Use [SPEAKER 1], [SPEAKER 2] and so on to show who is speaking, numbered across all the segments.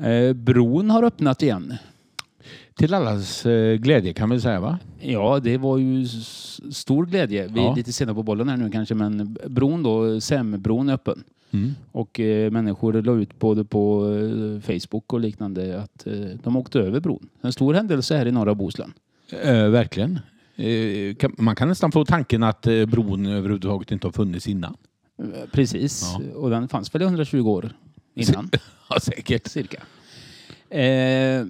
[SPEAKER 1] Eh, bron har öppnat igen.
[SPEAKER 2] Till allas eh, glädje kan man säga va?
[SPEAKER 1] Ja, det var ju s- stor glädje. Vi är
[SPEAKER 2] Ja.
[SPEAKER 1] lite sena på bollen här nu kanske, men bron då, Sämbron är öppen.
[SPEAKER 2] Mm.
[SPEAKER 1] Och eh, människor la ut både på eh, Facebook och liknande att eh, de åkte över bron. En stor händelse här i norra Bohuslän.
[SPEAKER 2] Eh, verkligen. Eh, kan, man kan nästan få tanken att eh, bron överhuvudtaget inte har funnits innan.
[SPEAKER 1] Eh, Precis. Och den fanns väl i 120 år innan.
[SPEAKER 2] Ja, säkert.
[SPEAKER 1] cirka. Eh,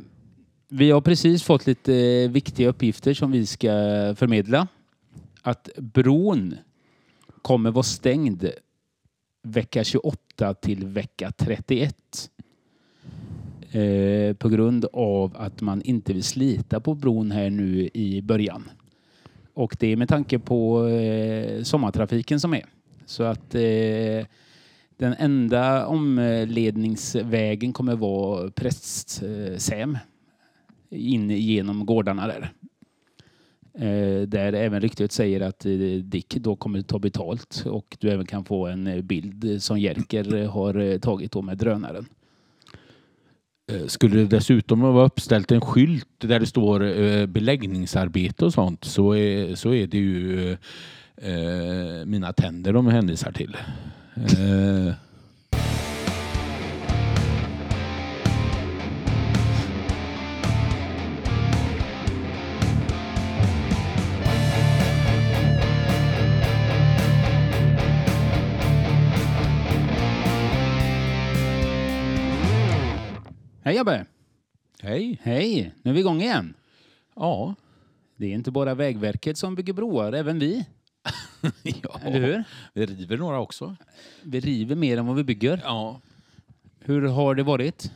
[SPEAKER 1] vi har precis fått lite viktiga uppgifter som vi ska förmedla. Att bron kommer vara stängd vecka 28 till vecka 31. Eh, på grund av att man inte vill slita på bron här nu i början. Och det är med tanke på eh, sommartrafiken som är. Så att eh, den enda omledningsvägen kommer vara Prästsäm eh, in genom gårdarna där. Eh, där även ryktet säger att eh, Dick då kommer ta betalt och du även kan få en bild som Jerker har tagit då med drönaren.
[SPEAKER 2] Skulle det dessutom vara uppställt en skylt där det står beläggningsarbete och sånt så är, så är det ju mina tänder de hänvisar till. Eh,
[SPEAKER 1] Hej Abbe!
[SPEAKER 2] Hej!
[SPEAKER 1] Hej! Nu är vi igång igen.
[SPEAKER 2] Ja.
[SPEAKER 1] Det är inte bara Vägverket som bygger broar, även vi.
[SPEAKER 2] ja.
[SPEAKER 1] Eller hur?
[SPEAKER 2] Vi river några också.
[SPEAKER 1] Vi river mer än vad vi bygger.
[SPEAKER 2] Ja.
[SPEAKER 1] Hur har det varit?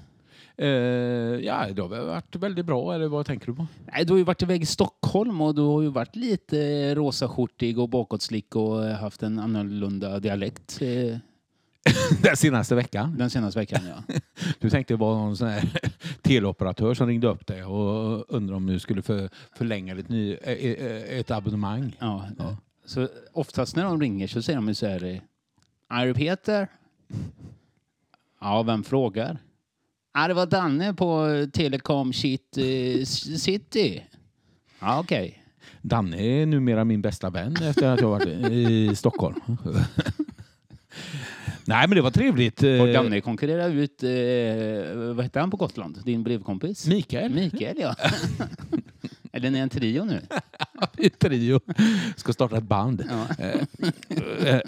[SPEAKER 2] Eh, ja, det har väl varit väldigt bra. Eller vad tänker du på?
[SPEAKER 1] Nej, du har ju varit iväg i Stockholm och du har ju varit lite rosaskjortig och bakåtslick och haft en annorlunda dialekt eh,
[SPEAKER 2] Den senaste veckan.
[SPEAKER 1] den senaste veckan. Ja.
[SPEAKER 2] Du tänkte det var någon sån här teleoperatör som ringde upp dig och undrade om du skulle för, förlänga ett, ny, eh, eh, ett abonnemang.
[SPEAKER 1] Ja.
[SPEAKER 2] Ja.
[SPEAKER 1] Så oftast när de ringer så säger de ju så här. Är det Peter? Ja, vem frågar? Ja, det var Danne på Telecom Shit eh, City. Ja, okej.
[SPEAKER 2] Danne är numera min bästa vän efter att jag varit i Stockholm. Nej men det var trevligt.
[SPEAKER 1] Och
[SPEAKER 2] Eh,
[SPEAKER 1] Danne konkurrerar ut, eh, vad heter han på Gotland? Din brevkompis?
[SPEAKER 2] Mikael
[SPEAKER 1] Mikael, ja. Eller ni är en trio nu?
[SPEAKER 2] i Trio ska starta ett band.
[SPEAKER 1] Ja.
[SPEAKER 2] Eh,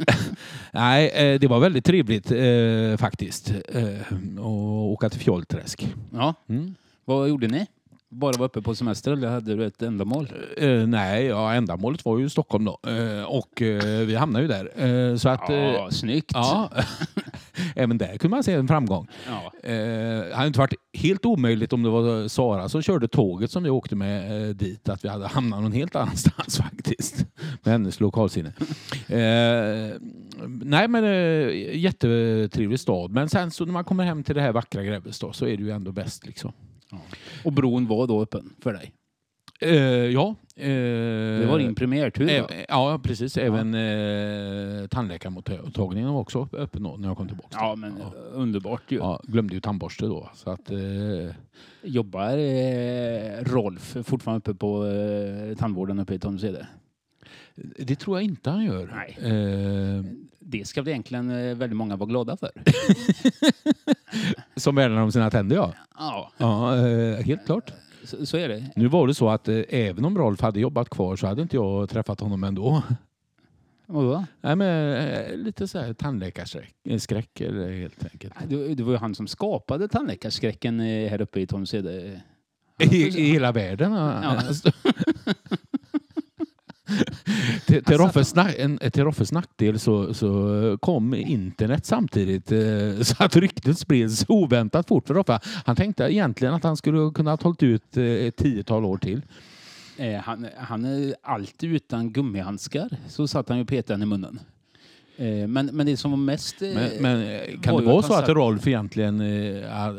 [SPEAKER 2] Nej, eh, det var väldigt trevligt eh, faktiskt. Eh, att åka till Fjollträsk.
[SPEAKER 1] ja.
[SPEAKER 2] Mm.
[SPEAKER 1] Vad gjorde ni? Bara var uppe på semester eller hade du ett ändamål?
[SPEAKER 2] Eh, nej, ja, ändamålet var ju Stockholm då. Eh, och eh, vi hamnade ju där. Eh, så att,
[SPEAKER 1] Ja,
[SPEAKER 2] eh,
[SPEAKER 1] snyggt.
[SPEAKER 2] ja, även där kunde man se en framgång.
[SPEAKER 1] Ja.
[SPEAKER 2] Eh, det hade inte varit helt omöjligt om det var Sara som körde tåget som vi åkte med eh, dit, att vi hade hamnat någon helt annanstans faktiskt. Med hennes lokalsinne. Eh, nej men eh, jättetrevlig stad. Men sen så när man kommer hem till det här vackra Grebbestad så är det ju ändå bäst liksom.
[SPEAKER 1] Och bron var då öppen för dig?
[SPEAKER 2] Eh, ja. Eh,
[SPEAKER 1] Det var din premiärtur
[SPEAKER 2] Eh, ja, precis. Även eh, tandläkarmottagningen var också öppen då när jag kom tillbaka.
[SPEAKER 1] Ja, men
[SPEAKER 2] ja.
[SPEAKER 1] underbart ju.
[SPEAKER 2] Ja, glömde ju tandborste då. Så att, eh,
[SPEAKER 1] Jobbar eh, Rolf fortfarande uppe på eh, tandvården uppe i Tomsede?
[SPEAKER 2] det tror jag inte han gör.
[SPEAKER 1] Nej.
[SPEAKER 2] Eh,
[SPEAKER 1] Det ska väl egentligen eh, väldigt många vara glada för?
[SPEAKER 2] som värnar om sina tänder, ja.
[SPEAKER 1] Ja,
[SPEAKER 2] Ja, eh, helt klart.
[SPEAKER 1] så, så är det.
[SPEAKER 2] Nu var det så att eh, även om Rolf hade jobbat kvar så hade inte jag träffat honom ändå.
[SPEAKER 1] Och då?
[SPEAKER 2] Nej, men, eh, lite så här tandläkarskräck eh, helt enkelt.
[SPEAKER 1] Det, det var ju han som skapade tandläkarskräcken eh, här uppe i Tomsede.
[SPEAKER 2] I, I hela världen. Ja. Till, en, till Roffes nackdel så, så kom internet samtidigt eh, så att ryktet spreds oväntat fort för Roffe. Han tänkte egentligen att han skulle kunna ha hållit ut eh, ett tiotal år till.
[SPEAKER 1] Eh, han, han är alltid utan gummihandskar. Så satt han ju petade i munnen. Men, men det som var mest...
[SPEAKER 2] Men, men kan det vara så att Rolf egentligen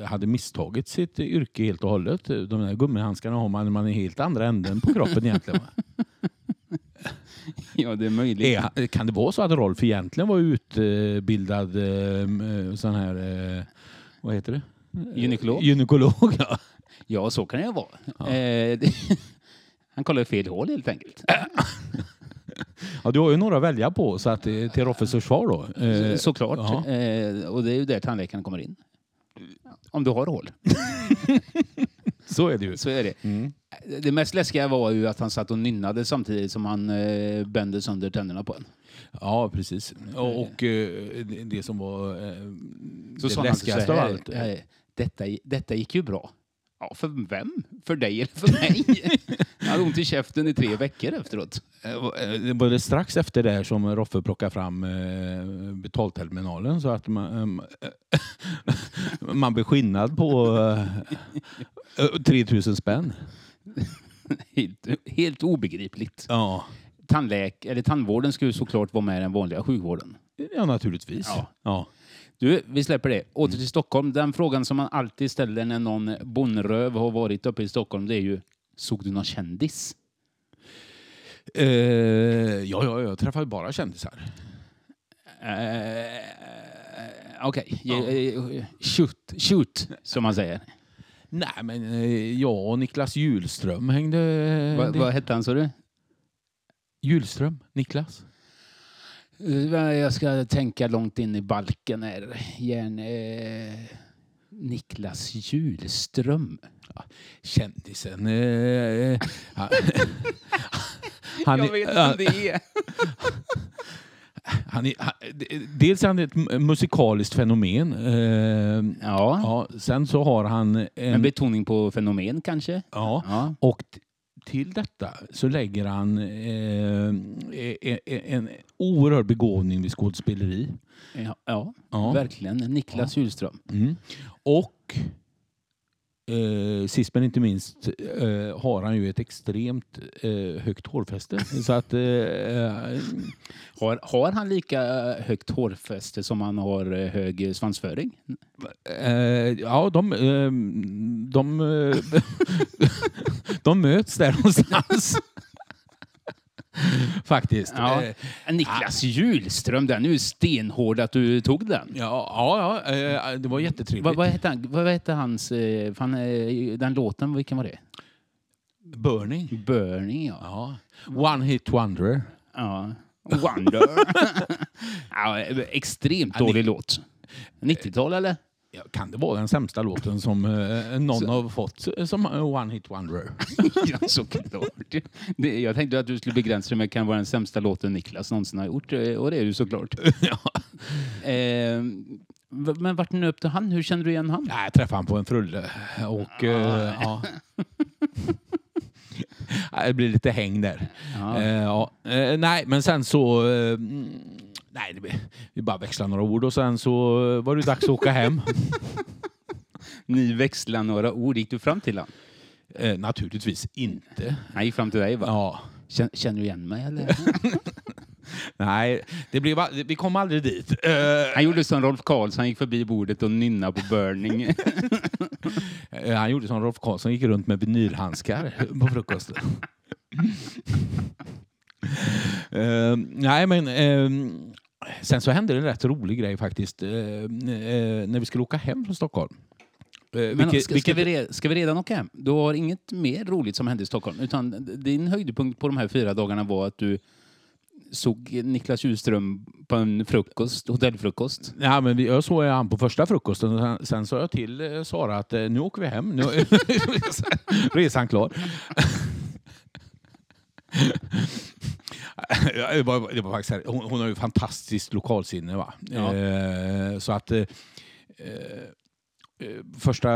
[SPEAKER 2] hade misstagit sitt yrke helt och hållet? De där gummihandskarna har man man är i helt andra änden på kroppen egentligen.
[SPEAKER 1] Ja, det är möjligt.
[SPEAKER 2] Är, kan det vara så att Rolf egentligen var utbildad eh, sån här, eh, vad heter det?
[SPEAKER 1] Gynekolog?
[SPEAKER 2] Gynekolog, ja.
[SPEAKER 1] Ja, så kan det vara.
[SPEAKER 2] Ja.
[SPEAKER 1] Eh, han kollar fel hål helt enkelt.
[SPEAKER 2] ja. Du har ju några att välja på, så att eh, till Roffes försvar då. Eh,
[SPEAKER 1] Såklart. Eh, och det är ju där tandläkaren kommer in. Om du har hål.
[SPEAKER 2] Så är det ju.
[SPEAKER 1] Så är det.
[SPEAKER 2] Mm.
[SPEAKER 1] Det mest läskiga var ju att han satt och nynnade samtidigt som han eh, bände sönder tänderna på en.
[SPEAKER 2] Ja, precis. Och, och eh, det- det som var eh,
[SPEAKER 1] Så
[SPEAKER 2] det läskigaste av allt.
[SPEAKER 1] eh, Detta, detta gick ju bra. Ja, för vem? För dig eller för mig? Jag hade ont i käften i tre veckor efteråt.
[SPEAKER 2] Eh, Det var det strax efter det som Roffe plockade fram eh, betalterminalen så att man, eh, man blev skinnad på eh, 3000 spänn.
[SPEAKER 1] Helt, helt obegripligt.
[SPEAKER 2] Ja.
[SPEAKER 1] Tandläk, eller tandvården skulle ju såklart vara med i den vanliga sjukvården.
[SPEAKER 2] ja, naturligtvis.
[SPEAKER 1] Ja.
[SPEAKER 2] Ja.
[SPEAKER 1] Du, vi släpper det. Åter till Stockholm. Den frågan som man alltid ställer när någon bonröv har varit uppe i Stockholm, det är ju Såg du någon kändis?
[SPEAKER 2] Eh, ja, ja, jag träffar ju bara kändisar.
[SPEAKER 1] Eh, Okej, okay. shoot, shoot, som man säger.
[SPEAKER 2] Nej, men eh, jag och Niklas Julström hängde...
[SPEAKER 1] Va, vad hette han, sa du?
[SPEAKER 2] Julström? Niklas?
[SPEAKER 1] Eh, Jag ska tänka långt in i balken här. Järn, eh, Niklas Julström.
[SPEAKER 2] Kändisen. Eh, han, han, är- han-
[SPEAKER 1] det är.
[SPEAKER 2] Han är, han, dels är han ett mu- musikaliskt fenomen. Eh,
[SPEAKER 1] Ja,
[SPEAKER 2] ja, sen så har han
[SPEAKER 1] en
[SPEAKER 2] en...
[SPEAKER 1] betoning på fenomen kanske.
[SPEAKER 2] Ja,
[SPEAKER 1] Ja.
[SPEAKER 2] och till detta så lägger han eh, en, en oerhörd begåvning vid skådespeleri.
[SPEAKER 1] Ja, ja,
[SPEAKER 2] Ja.
[SPEAKER 1] verkligen. Niklas Julström.
[SPEAKER 2] Mm. Och eh, sist men inte minst eh, har han ju ett extremt eh, högt hårfäste. Så att... Eh, eh
[SPEAKER 1] Har, har han lika eh, högt hårfäste som han har eh, hög svansföring?
[SPEAKER 2] Eh, ja, de, eh, de, de möts där någonstans. Faktiskt.
[SPEAKER 1] Ja.
[SPEAKER 2] Eh,
[SPEAKER 1] Niklas Julström, den är ju stenhård att du tog den.
[SPEAKER 2] ja, ja, ja eh, det var jättetrevligt.
[SPEAKER 1] Vad, vad, hette han, vad hette hans... eh, Fan, eh, den låten, vilken var det?
[SPEAKER 2] Burning.
[SPEAKER 1] Burning, ja.
[SPEAKER 2] Ja. One hit wonder.
[SPEAKER 1] ja. Wonder. ja, extremt
[SPEAKER 2] Ja, ni-
[SPEAKER 1] dålig låt. 90-tal eller?
[SPEAKER 2] Ja, kan det vara den sämsta låten som eh, någon
[SPEAKER 1] Så-
[SPEAKER 2] har fått eh, som one hit wonder?
[SPEAKER 1] ja, såklart. Det, jag tänkte att du skulle begränsa dig med kan vara den sämsta låten Niklas någonsin har gjort. eh, Och det är du såklart.
[SPEAKER 2] ja.
[SPEAKER 1] Eh, men vart nöpte han? Hur kände du igen han?
[SPEAKER 2] Jag träffade han på en frulle. Och, eh, ja. Det blir lite häng där.
[SPEAKER 1] Ja.
[SPEAKER 2] Eh, ja. Eh, nej, men sen så... Eh, nej, det, vi bara växlade några ord och sen så var det dags att åka hem.
[SPEAKER 1] Ni växlade några ord. Gick du fram till honom?
[SPEAKER 2] Eh, naturligtvis inte.
[SPEAKER 1] Han gick fram till dig va?
[SPEAKER 2] Ja.
[SPEAKER 1] Känner, du igen mig eller?
[SPEAKER 2] Nej, det blev, vi kom aldrig dit. Eh,
[SPEAKER 1] Han gjorde som Rolf Karlsson, han gick förbi bordet och nynnade på Burning.
[SPEAKER 2] eh, han gjorde som Rolf Karlsson, gick runt med vinylhandskar på frukosten. Eh, nej, men eh, sen så hände det en rätt rolig grej faktiskt. eh, när vi skulle åka hem från Stockholm.
[SPEAKER 1] Men
[SPEAKER 2] vilket-
[SPEAKER 1] ska,
[SPEAKER 2] vilket-
[SPEAKER 1] ska, vi re, ska vi redan åka hem? Du har inget mer roligt som hände i Stockholm? Utan din höjdpunkt på de här fyra dagarna var att du såg Niklas Julström på en frukost, hotellfrukost.
[SPEAKER 2] Ja, men jag såg han på första frukosten och sen, sen sa jag till eh, Sara att eh, nu åker vi hem. Nu är resan- klar. Ja, det, var, det var faktiskt, här- hon, hon har ju fantastiskt lokalsinne. Va?
[SPEAKER 1] Ja.
[SPEAKER 2] Eh, så att eh, eh, första,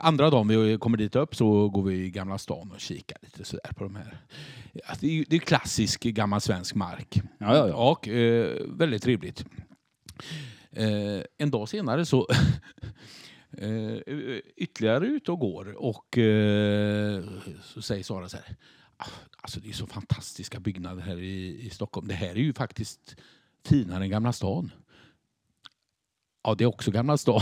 [SPEAKER 2] andra dagen vi kommer dit upp så går vi i Gamla stan och kikar lite sådär på de här. Ja, det är ju det är klassisk gammal svensk mark.
[SPEAKER 1] Ja, ja, ja.
[SPEAKER 2] Och eh, väldigt trevligt. Eh, en dag senare så eh, ytterligare ut och går och eh, så säger Sara så här. "Ah, Alltså det är så fantastiska byggnader här i, i Stockholm. Det här är ju faktiskt finare än Gamla stan. Ja, det är också Gamla stan.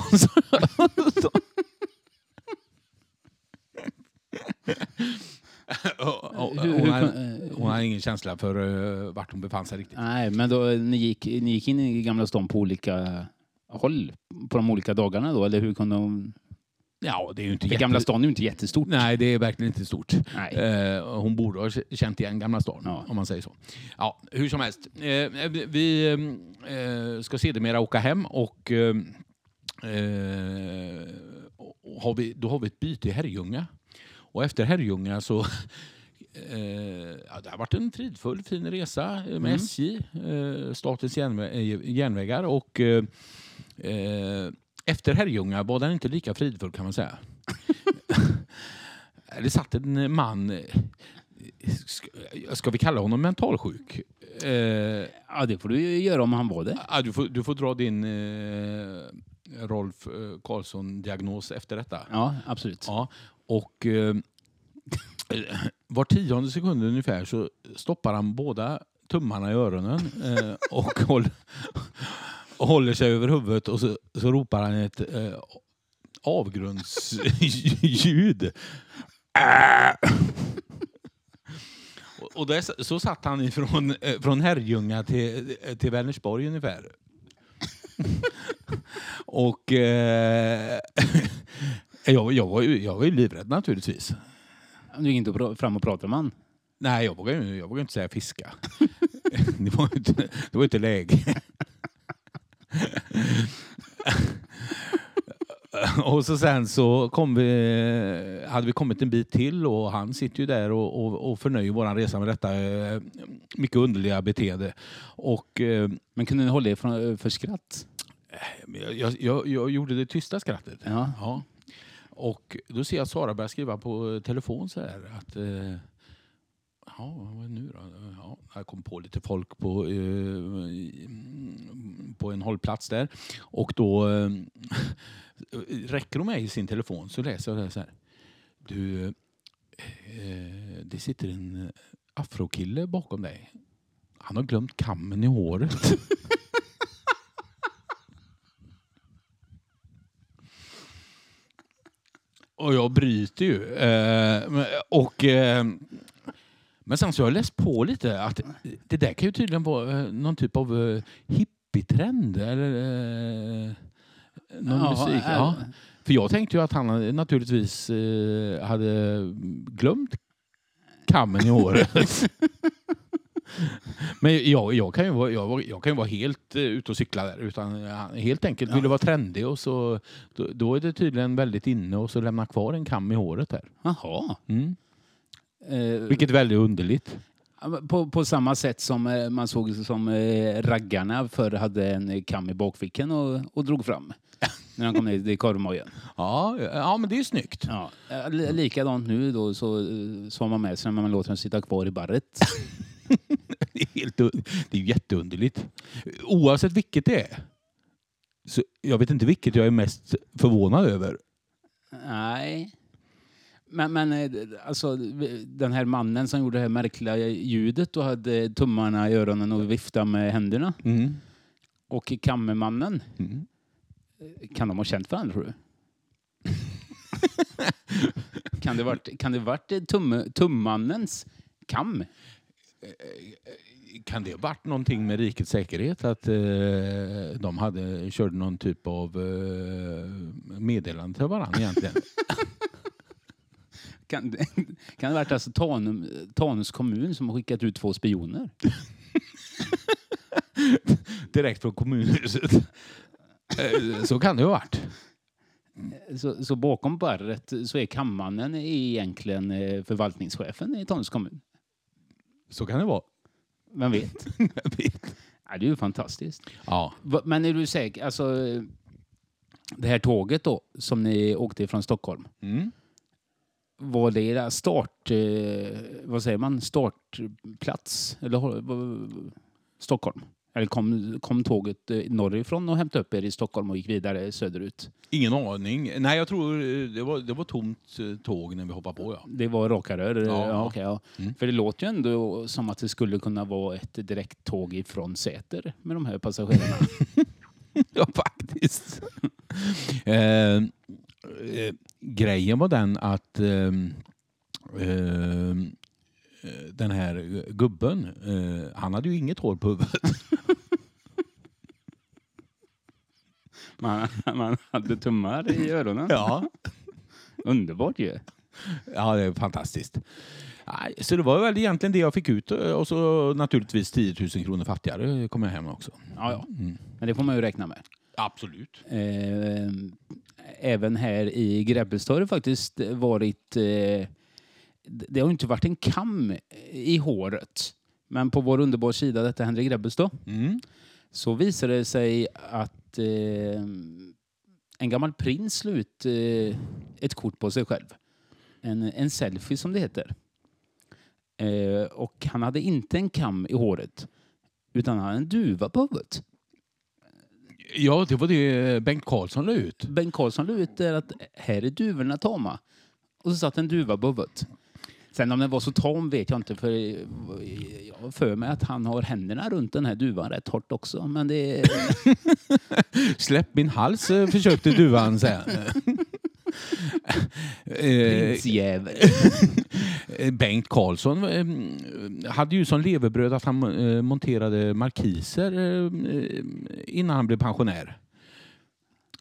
[SPEAKER 1] Hur-
[SPEAKER 2] hon, hon har ingen känsla för uh, vart hon befann sig riktigt.
[SPEAKER 1] Nej, men då, ni, gick, ni gick in i Gamla stan på olika håll på de olika dagarna då? Eller hur kunde de...
[SPEAKER 2] Ja, det är ju inte jätte...
[SPEAKER 1] Gamla stan är ju inte jättestort.
[SPEAKER 2] Nej, det är verkligen inte stort. Eh, hon borde ha känt igen Gamla stan,
[SPEAKER 1] Ja.
[SPEAKER 2] om man säger så. Ja, hur som helst. Eh, vi eh, ska sedermera åka hem och eh, eh, har vi, då har vi ett byte i Herrljunga. Och efter Herrljunga så Eh, ja, det har varit en fridfull, fin resa eh, med
[SPEAKER 1] Mm.
[SPEAKER 2] SJ, eh, Statens järnvä eh, järnvägar. Och, eh, eh, efter Herrljunga var den inte lika fridfull kan man säga. det satt en man, ska, vi kalla honom mentalsjuk? Eh,
[SPEAKER 1] Ja, det får du göra om han var det.
[SPEAKER 2] ja, du, får, du får dra din eh, Rolf eh, Karlsson-diagnos efter detta.
[SPEAKER 1] Ja, absolut.
[SPEAKER 2] Ja, och eh, var tionde sekund ungefär så stoppar han båda tummarna i öronen eh, och håller, och håller sig över huvudet och så, så ropar han ett eh, avgrundsljud. Och- Och där, så satt han ifrån, eh, från Herrljunga till, till Vänersborg ungefär. och eh, jag, jag, var ju, jag var ju livrädd naturligtvis.
[SPEAKER 1] Du gick inte fram och pratade med han.
[SPEAKER 2] Nej, jag vågar, ju- jag vågar inte säga fiska. det, var inte, det var inte läge. och så sen så kom vi, hade vi kommit en bit till och han sitter ju där och, och, och förnöjer vår resa med detta eh, mycket underliga beteende. Och eh,
[SPEAKER 1] Men kunde ni hålla er från, för skratt?
[SPEAKER 2] jag, jag, jag, jag gjorde det tysta skrattet.
[SPEAKER 1] Ja.
[SPEAKER 2] Ja. Och då ser jag att Sara börjar skriva på telefon så här att eh, Ja, vad är det nu då? Ja, jag kom på lite folk på, eh, på en hållplats där. Och då eh, räcker de mig i sin telefon så läser jag det så här. Du, eh, det sitter en afrokille bakom dig. Han har glömt kammen i håret. Och jag bryter ju. Eh, och, eh, men sen så har jag läst på lite att det där kan ju tydligen vara eh, någon typ av eh, hippietrend. Eller eh, någon
[SPEAKER 1] Jaha,
[SPEAKER 2] musik. Ja. För jag tänkte ju att han naturligtvis eh, hade glömt kammen i håret. Men jag, jag, kan ju vara, jag, jag kan vara helt uh, ute och cykla där. Utan han helt enkelt
[SPEAKER 1] Ja.
[SPEAKER 2] ville vara trendig och så, då, då är det tydligen väldigt inne och så lämna kvar en kam i håret där.
[SPEAKER 1] Jaha.
[SPEAKER 2] Mm.
[SPEAKER 1] Eh,
[SPEAKER 2] Vilket är väldigt underligt.
[SPEAKER 1] på, på samma sätt som eh, man såg som eh, raggarna förr hade en kam i bakfickan och, och drog fram. När de kom ner till korvmojen.
[SPEAKER 2] Ja, ja, men det är ju snyggt.
[SPEAKER 1] Ja. li- Likadant nu då så, så har man med sig när man låter den sitta kvar i barret.
[SPEAKER 2] Det är, helt, det är jätteunderligt. Oavsett vilket det är. Så jag vet inte vilket jag är mest förvånad över.
[SPEAKER 1] Nej. Men, men eh, alltså, den här mannen som gjorde det här märkliga ljudet och hade tummarna i öronen och viftade med händerna.
[SPEAKER 2] Mm.
[SPEAKER 1] Och kammermannen,
[SPEAKER 2] Mm.
[SPEAKER 1] kan de ha känt varandra tror du? kan det varit, kan det varit eh, tum, tummannens kam?
[SPEAKER 2] Kan det ha varit någonting med rikets säkerhet? Att eh, de hade, körde någon typ av eh, meddelande till varandra egentligen?
[SPEAKER 1] Kan, det- kan det varit alltså Tanum, Tanums kommun som har skickat ut två spioner?
[SPEAKER 2] Direkt från kommunhuset. Eh, Så kan det ha varit.
[SPEAKER 1] Så, så bakom barret så är kammannen egentligen eh, förvaltningschefen i Tanums kommun.
[SPEAKER 2] Så kan det vara.
[SPEAKER 1] Vem vet?
[SPEAKER 2] Jag vet.
[SPEAKER 1] Ja, det är ju fantastiskt.
[SPEAKER 2] Ja.
[SPEAKER 1] Men är du säker? Alltså, eh, det här tåget då, som ni åkte från Stockholm.
[SPEAKER 2] Mm.
[SPEAKER 1] Var det start... Eh, vad säger man? Startplats? Eller Stockholm? Eller kom, kom tåget eh, norrifrån och hämtade upp er i Stockholm och gick vidare söderut?
[SPEAKER 2] Ingen aning. Nej, jag tror eh, det var, det var tomt tåg när vi hoppade på. Ja.
[SPEAKER 1] Det var raka rör?
[SPEAKER 2] Ja.
[SPEAKER 1] Ja, okej, ja.
[SPEAKER 2] Mm.
[SPEAKER 1] För det låter ju ändå som att det skulle kunna vara ett direkt tåg ifrån Säter med de här passagerarna.
[SPEAKER 2] ja, faktiskt. eh, eh, grejen var den att ehm, ehm, eh, den här gubben, eh, han hade ju inget hår på huvudet.
[SPEAKER 1] man, man hade tummar i öronen.
[SPEAKER 2] Ja.
[SPEAKER 1] Underbart ju.
[SPEAKER 2] Ja, det är fantastiskt. Så det var väl egentligen det jag fick ut och så naturligtvis 10 000 kronor fattigare kom jag hem också.
[SPEAKER 1] Ja, ja.
[SPEAKER 2] Mm.
[SPEAKER 1] Men det får man ju räkna med.
[SPEAKER 2] Absolut.
[SPEAKER 1] Eh, även här i Grebbestad faktiskt varit... Eh, det har inte varit en kam i håret. Men på vår underbara sida, detta Henrik Grebbestad,
[SPEAKER 2] Mm.
[SPEAKER 1] så visade det sig att eh, en gammal prins la ut eh, ett kort på sig själv. En, en selfie som det heter. Eh, och han hade inte en kam i håret, utan han hade en duva på huvudet.
[SPEAKER 2] Ja, det var det Bengt Karlsson la ut.
[SPEAKER 1] Bengt Karlsson la ut där att här är duvorna tama. Och så satt en duva på huvudet. Sen om den var så tam vet jag inte för jag har för mig att han har händerna runt den här duvan rätt hårt också. Men det.
[SPEAKER 2] Släpp min hals, eh, försökte duvan säga. Eh,
[SPEAKER 1] Prinsjävel.
[SPEAKER 2] Eh, Bengt Karlsson eh, hade ju som levebröd att han monterade markiser innan han blev pensionär.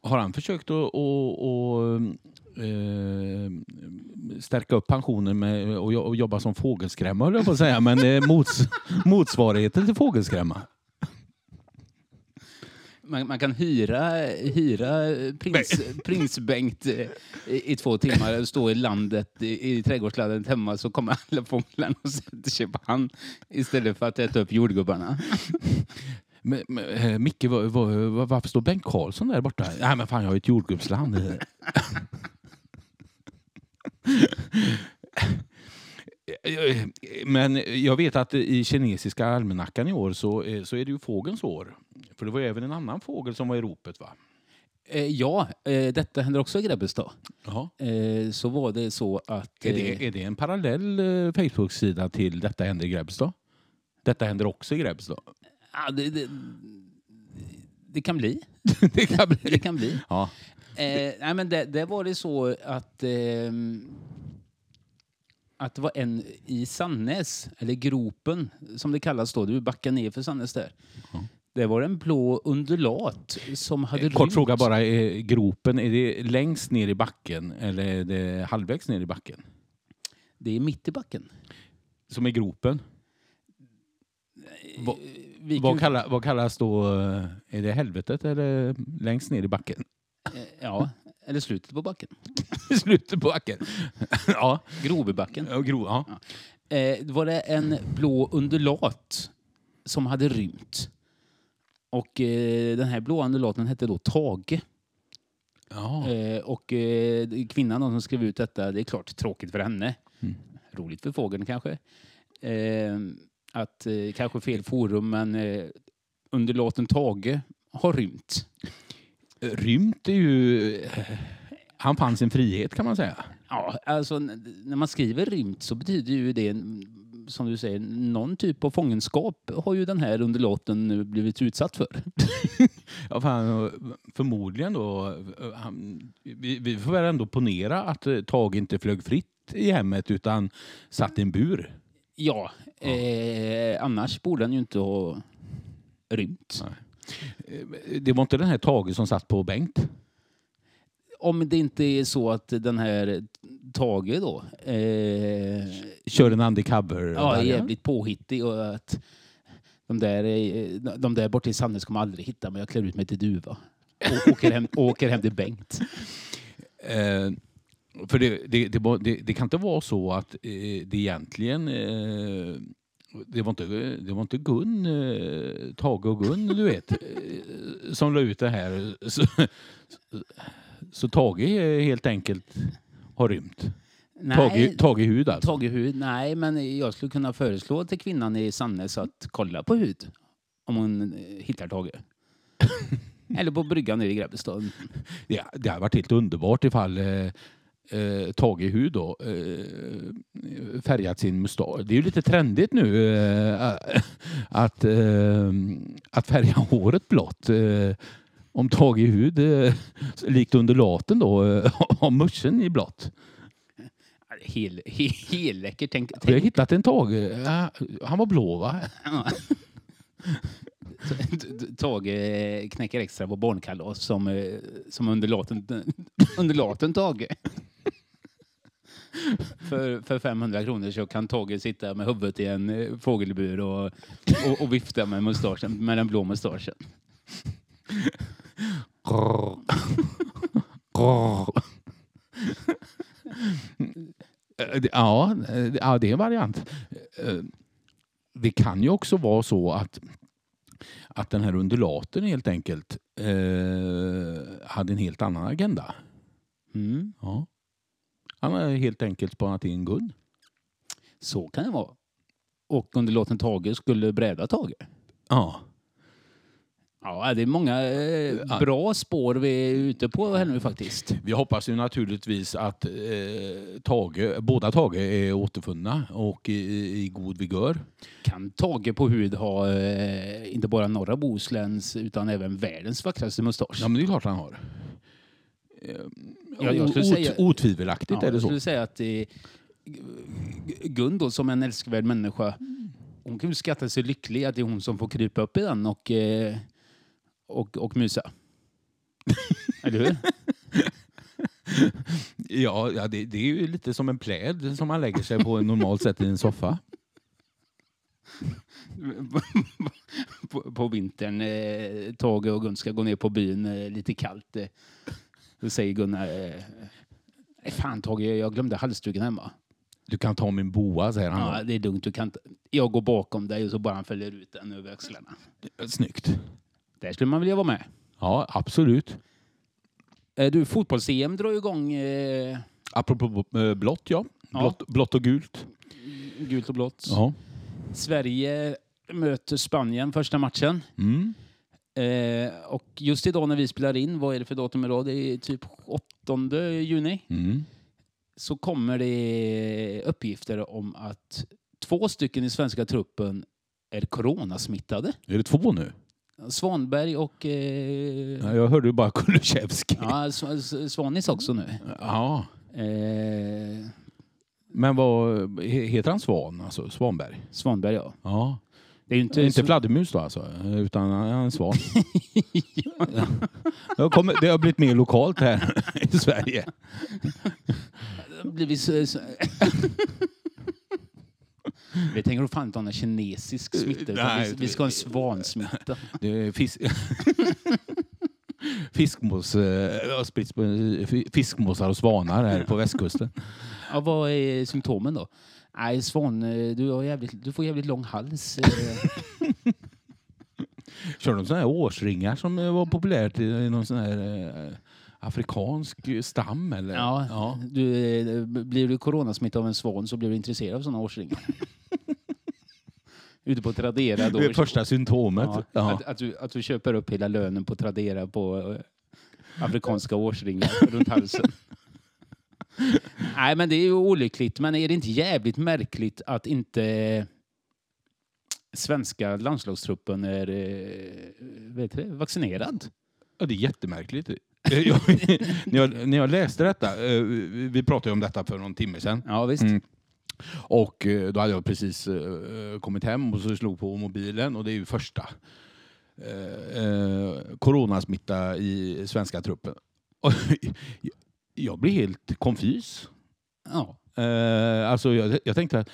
[SPEAKER 2] Har han försökt att, stärka upp pensionen med jo- jobba som fågelskrämma, höll jag på att säga, men mots, motsvarigheten till fågelskrämma.
[SPEAKER 1] Man, man kan hyra, hyra prins, prins Bengt i, i två timmar och stå i landet i, i trädgårdslandet hemma så kommer alla fåglarna och sätter sig på han istället för att äta upp jordgubbarna.
[SPEAKER 2] Men, men, eh, Micke, var, var, var, varför står Bengt Karlsson där borta? Nej men fan, jag har ett jordgubbsland. Men jag vet att i kinesiska almanackan i år så, eh, så är det ju fågelns år. För det var ju även en annan fågel som var i ropet va?
[SPEAKER 1] Eh, ja, eh, detta händer också i Grebbestad. Eh, så var det så att...
[SPEAKER 2] Är
[SPEAKER 1] eh,
[SPEAKER 2] det, är det en parallell eh, Facebook-sida till Detta händer i Grebbestad? Detta händer också i Grebbestad.
[SPEAKER 1] ja, det, det, det kan bli.
[SPEAKER 2] det kan bli.
[SPEAKER 1] Det kan bli.
[SPEAKER 2] Ja.
[SPEAKER 1] Eh, nej, men det, det var det så att, ehm, att det var en i Sannäs, eller Gropen som det kallas då, du backar ner för Sannäs där.
[SPEAKER 2] Ja.
[SPEAKER 1] Det var en blå undulat som hade
[SPEAKER 2] Kort
[SPEAKER 1] rymt.
[SPEAKER 2] fråga bara, är gropen, är det längst ner i backen eller är det halvvägs ner i backen?
[SPEAKER 1] Det är mitt i backen.
[SPEAKER 2] Som är gropen? Vad-
[SPEAKER 1] Vi
[SPEAKER 2] Vad,
[SPEAKER 1] kan-
[SPEAKER 2] kallar, vad kallas då, eh, är det helvetet eller längst ner i backen?
[SPEAKER 1] eh, Ja, eller slutet på backen.
[SPEAKER 2] Slutet på backen? ja.
[SPEAKER 1] Grobebacken.
[SPEAKER 2] Ja, Gro, ja.
[SPEAKER 1] Eh, då var det en blå undulat som hade rymt. Och eh, den här blå undulaten hette då Tage.
[SPEAKER 2] Ja.
[SPEAKER 1] Eh, och eh, kvinnan som skrev ut detta, det är klart tråkigt för henne.
[SPEAKER 2] Mm.
[SPEAKER 1] Roligt för fågeln kanske. Eh, att eh, kanske fel forum, men eh, undulaten Tage har rymt.
[SPEAKER 2] Rymt är ju... Han fann sin frihet kan man säga.
[SPEAKER 1] Ja, alltså när man skriver rymt så betyder ju det, som du säger, någon typ av fångenskap har ju den här undulaten nu blivit utsatt för.
[SPEAKER 2] Ja, fan, förmodligen då. Han, vi, vi får väl ändå ponera att eh, Tage inte flög fritt i hemmet utan satt i en bur.
[SPEAKER 1] Ja, eh, annars borde den ju inte ha rymt.
[SPEAKER 2] Eh, Det var inte den här Tage som satt på Bengt?
[SPEAKER 1] Om det inte är så att den här Tage då eh,
[SPEAKER 2] Kör en undercover?
[SPEAKER 1] ja, är jävligt påhittig och att de där, de där borta i Sandnes kommer aldrig hitta mig. Jag klär ut mig till duva. Och åker hem, åker hem till Bengt.
[SPEAKER 2] Eh, för det, det, det, det kan inte vara så att eh, det egentligen... Eh, det var inte, det var inte Gun, eh, Tage och Gun, du vet, eh, som la ut det här. Så, så Tage eh, helt enkelt har rymt.
[SPEAKER 1] Nej,
[SPEAKER 2] Tage hud alltså.
[SPEAKER 1] Tage hud? Nej, men jag skulle kunna föreslå till kvinnan i Sandnes att kolla på hud. Om hon eh, hittar Tage. Eller på bryggan nere i Grebbestad.
[SPEAKER 2] Det, det har varit helt underbart ifall eh, eh, Tage Hud då, eh, färgat sin mustasch. Det är ju lite trendigt nu eh, att, eh, att färga håret blått. Eh, om Tage Hud, eh, likt undulaten då, har muschen i blått.
[SPEAKER 1] Hel, he, helläcker. Tänk,
[SPEAKER 2] Vi har hittat en Tage. Han var blå va?
[SPEAKER 1] Tage knäcker extra på barnkalas som, som underlaten, underlaten Tage. För, för 500 kronor så kan Tage sitta med huvudet i en eh, fågelbur och, och, och vifta med, mustaschen, med den blå mustaschen.
[SPEAKER 2] Ja, eh, ja, det är en variant. Eh, Det kan ju också vara så att, att den här undulaten helt enkelt eh, hade en helt annan agenda.
[SPEAKER 1] Mm.
[SPEAKER 2] Ja. Han har helt enkelt spanat in guld.
[SPEAKER 1] Så kan det vara. Och under låten Tage skulle bräda Tage.
[SPEAKER 2] Ja.
[SPEAKER 1] Ja, det är många eh, bra spår vi är ute på här nu faktiskt.
[SPEAKER 2] Vi hoppas ju naturligtvis att eh, Tage, båda Tage är återfunna och i, i god vigör.
[SPEAKER 1] Kan Tage på hud ha eh, inte bara norra Bohusläns utan även världens vackraste mustasch?
[SPEAKER 2] Ja, men det är klart han har.
[SPEAKER 1] Ja, jag skulle
[SPEAKER 2] ot-
[SPEAKER 1] säga-
[SPEAKER 2] Otvivelaktigt
[SPEAKER 1] Ja,
[SPEAKER 2] är det
[SPEAKER 1] jag
[SPEAKER 2] så.
[SPEAKER 1] skulle säga att eh, Gun då, som en älskvärd människa, hon kan ju skatta sig lycklig att det är hon som får krypa upp i den och, eh, och, och mysa. Eller hur?
[SPEAKER 2] Ja, ja det, det är ju lite som en pläd som man lägger sig på normalt sett i en soffa.
[SPEAKER 1] på, på vintern, eh, Tage och Gun ska gå ner på byn, eh, lite kallt. Eh, då säger Gunnar, eh, "Nej, fan Tage, jag glömde halsduken hemma.
[SPEAKER 2] Du kan ta min boa, säger han.
[SPEAKER 1] Ja, det är lugnt, du kan. Jag går bakom dig och så bara han fäller ut den över axlarna.
[SPEAKER 2] Snyggt.
[SPEAKER 1] Där skulle man vilja vara med.
[SPEAKER 2] Ja, absolut.
[SPEAKER 1] Eh, Du, fotbolls-EM drar igång eh,
[SPEAKER 2] Apropå eh, blått, ja.
[SPEAKER 1] Ja.
[SPEAKER 2] Blått, blått och gult.
[SPEAKER 1] gult och blått.
[SPEAKER 2] Ja.
[SPEAKER 1] Sverige möter Spanien första matchen.
[SPEAKER 2] Mm.
[SPEAKER 1] Eh, och just idag när vi spelar in, vad är det för datum idag? Det är typ 8 juni.
[SPEAKER 2] Mm.
[SPEAKER 1] Så kommer det uppgifter om att två stycken i svenska truppen är coronasmittade.
[SPEAKER 2] Är det två nu?
[SPEAKER 1] Svanberg och... Eh,
[SPEAKER 2] Ja, jag hörde ju bara Kulusevski.
[SPEAKER 1] ja, Svanis också nu.
[SPEAKER 2] Ja.
[SPEAKER 1] Eh,
[SPEAKER 2] Men vad he- heter han Svan? Alltså Svanberg?
[SPEAKER 1] Svanberg, ja.
[SPEAKER 2] Ja.
[SPEAKER 1] Det är ju inte...
[SPEAKER 2] Inte
[SPEAKER 1] så-
[SPEAKER 2] fladdermus då alltså, utan en svan. ja. det, har kommit, det har blivit mer lokalt här i Sverige.
[SPEAKER 1] blivit så, så... Vi tänker fan inte ha någon kinesisk smitta.
[SPEAKER 2] Nej,
[SPEAKER 1] vi, vi ska ha en svansmitta.
[SPEAKER 2] Det är fisk... Fiskmås, eh, fiskmåsar och svanar här på västkusten.
[SPEAKER 1] Ja, vad är symptomen då? Nej, svan, eh, du, har jävligt, du får jävligt lång hals. eh.
[SPEAKER 2] Kör de sådana här årsringar som eh, var populärt i i någon sån här eh, afrikansk stam? Eller?
[SPEAKER 1] Ja,
[SPEAKER 2] ja.
[SPEAKER 1] Du, blir du coronasmittad av en svan så blir du intresserad av sådana årsringar. Ute på Tradera då.
[SPEAKER 2] Det är första symptomet.
[SPEAKER 1] Ja,
[SPEAKER 2] Ja.
[SPEAKER 1] Att, att, du, att du köper upp hela lönen på Tradera på afrikanska årsringar runt halsen. Nej, men det är ju olyckligt. Men är det inte jävligt märkligt att inte svenska landslagstruppen är eh, vet du, vaccinerad?
[SPEAKER 2] Ja, det är jättemärkligt. Eh, jag, när, jag, när jag läste detta, eh, vi pratade om detta för någon timme sedan.
[SPEAKER 1] Ja, visst.
[SPEAKER 2] Mm. Och eh, då hade jag precis eh, kommit hem och så slog på mobilen och det är ju första eh, eh, coronasmitta i svenska truppen. Jag blir helt konfys.
[SPEAKER 1] Ja.
[SPEAKER 2] Eh, alltså jag, jag tänkte att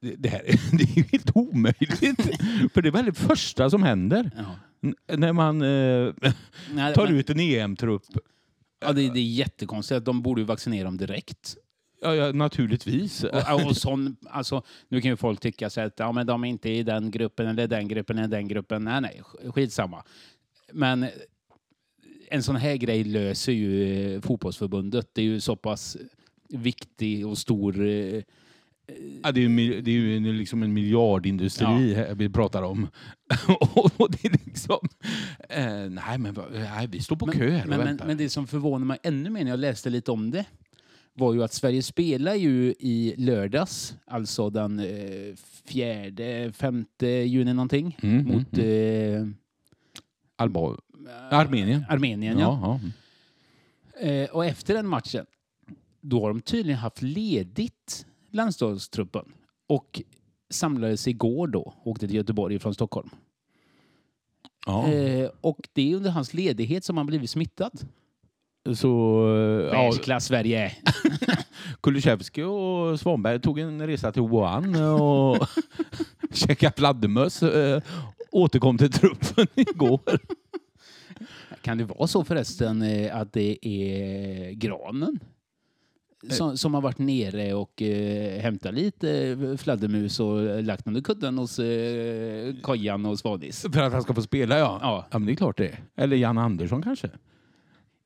[SPEAKER 2] det, det här det är helt omöjligt. För det är väl det första som händer
[SPEAKER 1] ja.
[SPEAKER 2] N- när man eh,
[SPEAKER 1] Nej,
[SPEAKER 2] tar
[SPEAKER 1] men-
[SPEAKER 2] ut en EM-trupp.
[SPEAKER 1] Ja, det, det är jättekonstigt. De borde ju vaccinera dem direkt.
[SPEAKER 2] Ja, ja, naturligtvis.
[SPEAKER 1] Och, och sån, alltså, nu kan ju folk tycka så att ja, men de är inte i den gruppen eller den gruppen eller den gruppen. Nej, nej, sk- skitsamma. Men en sån här grej löser ju eh, fotbollsförbundet. Det är ju så pass viktig och stor... eh,
[SPEAKER 2] Ja, det är ju, det är ju liksom en miljardindustri här vi pratar om. och det är liksom... Eh, nej, men nej, vi står på kö här och
[SPEAKER 1] men, men,
[SPEAKER 2] väntar.
[SPEAKER 1] men det som förvånar mig ännu mer när jag läste lite om det var ju att Sverige spelar ju i lördags, alltså den eh, fjärde, femte juni någonting,
[SPEAKER 2] Mm,
[SPEAKER 1] mot eh,
[SPEAKER 2] Alba- Armenien.
[SPEAKER 1] Armenien. Ja.
[SPEAKER 2] Ja, ja.
[SPEAKER 1] Eh, och efter den matchen, då har de tydligen haft ledigt landslagstruppen och samlades igår då, åkte till Göteborg från Stockholm.
[SPEAKER 2] ja.
[SPEAKER 1] Eh, och det är under hans ledighet som han blivit smittad.
[SPEAKER 2] Så... eh, Ja,
[SPEAKER 1] Världsklass Sverige!
[SPEAKER 2] Kulusevski och Svanberg tog en resa till Wuhan och käkade fladdermöss. Eh, återkom till truppen igår.
[SPEAKER 1] Kan det vara så förresten eh, att det är granen? Som, som har varit nere och eh, hämtat lite fladdermus och lagt under kudden hos eh, Kojan och Svadis.
[SPEAKER 2] För att han ska få spela, ja.
[SPEAKER 1] Ja.
[SPEAKER 2] ja men det är klart det. Eller Jan Andersson kanske.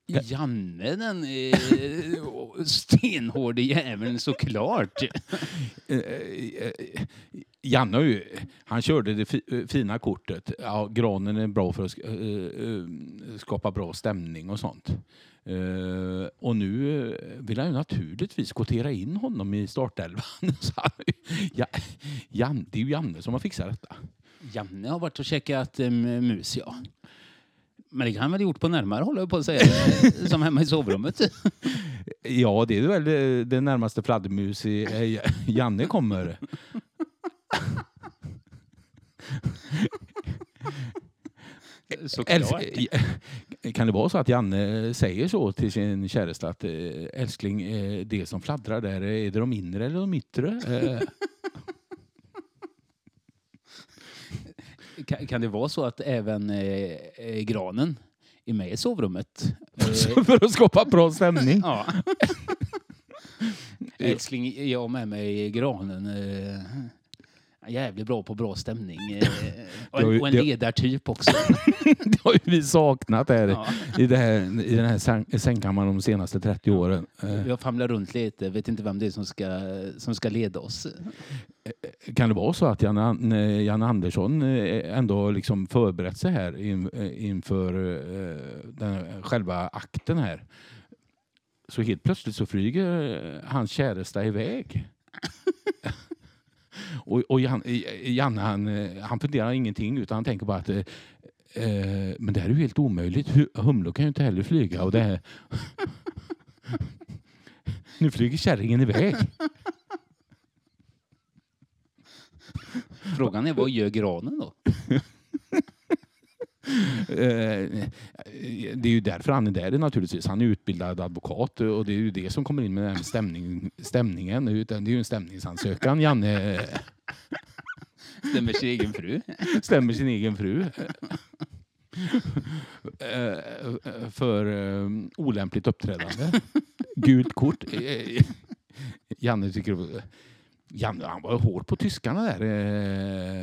[SPEAKER 1] Janne den eh, stenhårde jäveln såklart.
[SPEAKER 2] Eh, eh, Janne har ju, han körde det fi, eh, fina kortet. Ja, granen är bra för att sk- eh, eh, skapa bra stämning och sånt. Eh, och nu eh, vill han ju naturligtvis kvotera in honom i startelvan. Ja, Jan, det är ju Janne som har fixat detta.
[SPEAKER 1] Janne har varit och käkat eh, mus ja. Men det kan han väl gjort på närmare håll höll jag på att säga. Som hemma i sovrummet.
[SPEAKER 2] Ja, det är väl det, det närmaste fladdermus i, eh, Janne kommer.
[SPEAKER 1] Såklart.
[SPEAKER 2] Kan det vara så att Janne säger så till sin käresta att eh, älskling, eh, det som fladdrar där, är det de inre eller de yttre?
[SPEAKER 1] Kan, kan det vara så att även eh, eh, granen är med i sovrummet? Eh,
[SPEAKER 2] för att skapa bra stämning.
[SPEAKER 1] ja. Älskling, jag har med mig granen. Eh, jävligt bra på bra stämning. Eh, och,
[SPEAKER 2] har ju-
[SPEAKER 1] en, och en ledartyp också.
[SPEAKER 2] Det har ju vi saknat här,
[SPEAKER 1] Ja.
[SPEAKER 2] i, det här i den här säng- sängkammaren de senaste 30 åren. Eh,
[SPEAKER 1] Jag famlar runt lite, vet inte vem det är som ska, som ska leda oss.
[SPEAKER 2] Kan det vara så att Jan, An- eh, Jan Andersson eh, ändå liksom förberett sig här in, eh, inför eh, den, själva akten här? Så helt plötsligt så flyger eh, hans käresta iväg. och och Jan, eh, Janne han, eh, han funderar ingenting utan han tänker bara att eh, eh, men det här är ju helt omöjligt. Hu- Humlor kan ju inte heller flyga. Och det här... nu flyger kärringen iväg.
[SPEAKER 1] Frågan är vad gör granen då?
[SPEAKER 2] Eh, det är ju därför han är där naturligtvis. Han är utbildad advokat och det är ju det som kommer in med den stämning, stämningen. Det är ju en stämningsansökan. Janne
[SPEAKER 1] Stämmer sin egen fru?
[SPEAKER 2] stämmer sin egen fru. Eh, För eh, olämpligt uppträdande. Gult kort. Eh, Janne tycker... Janne, han var hård på tyskarna där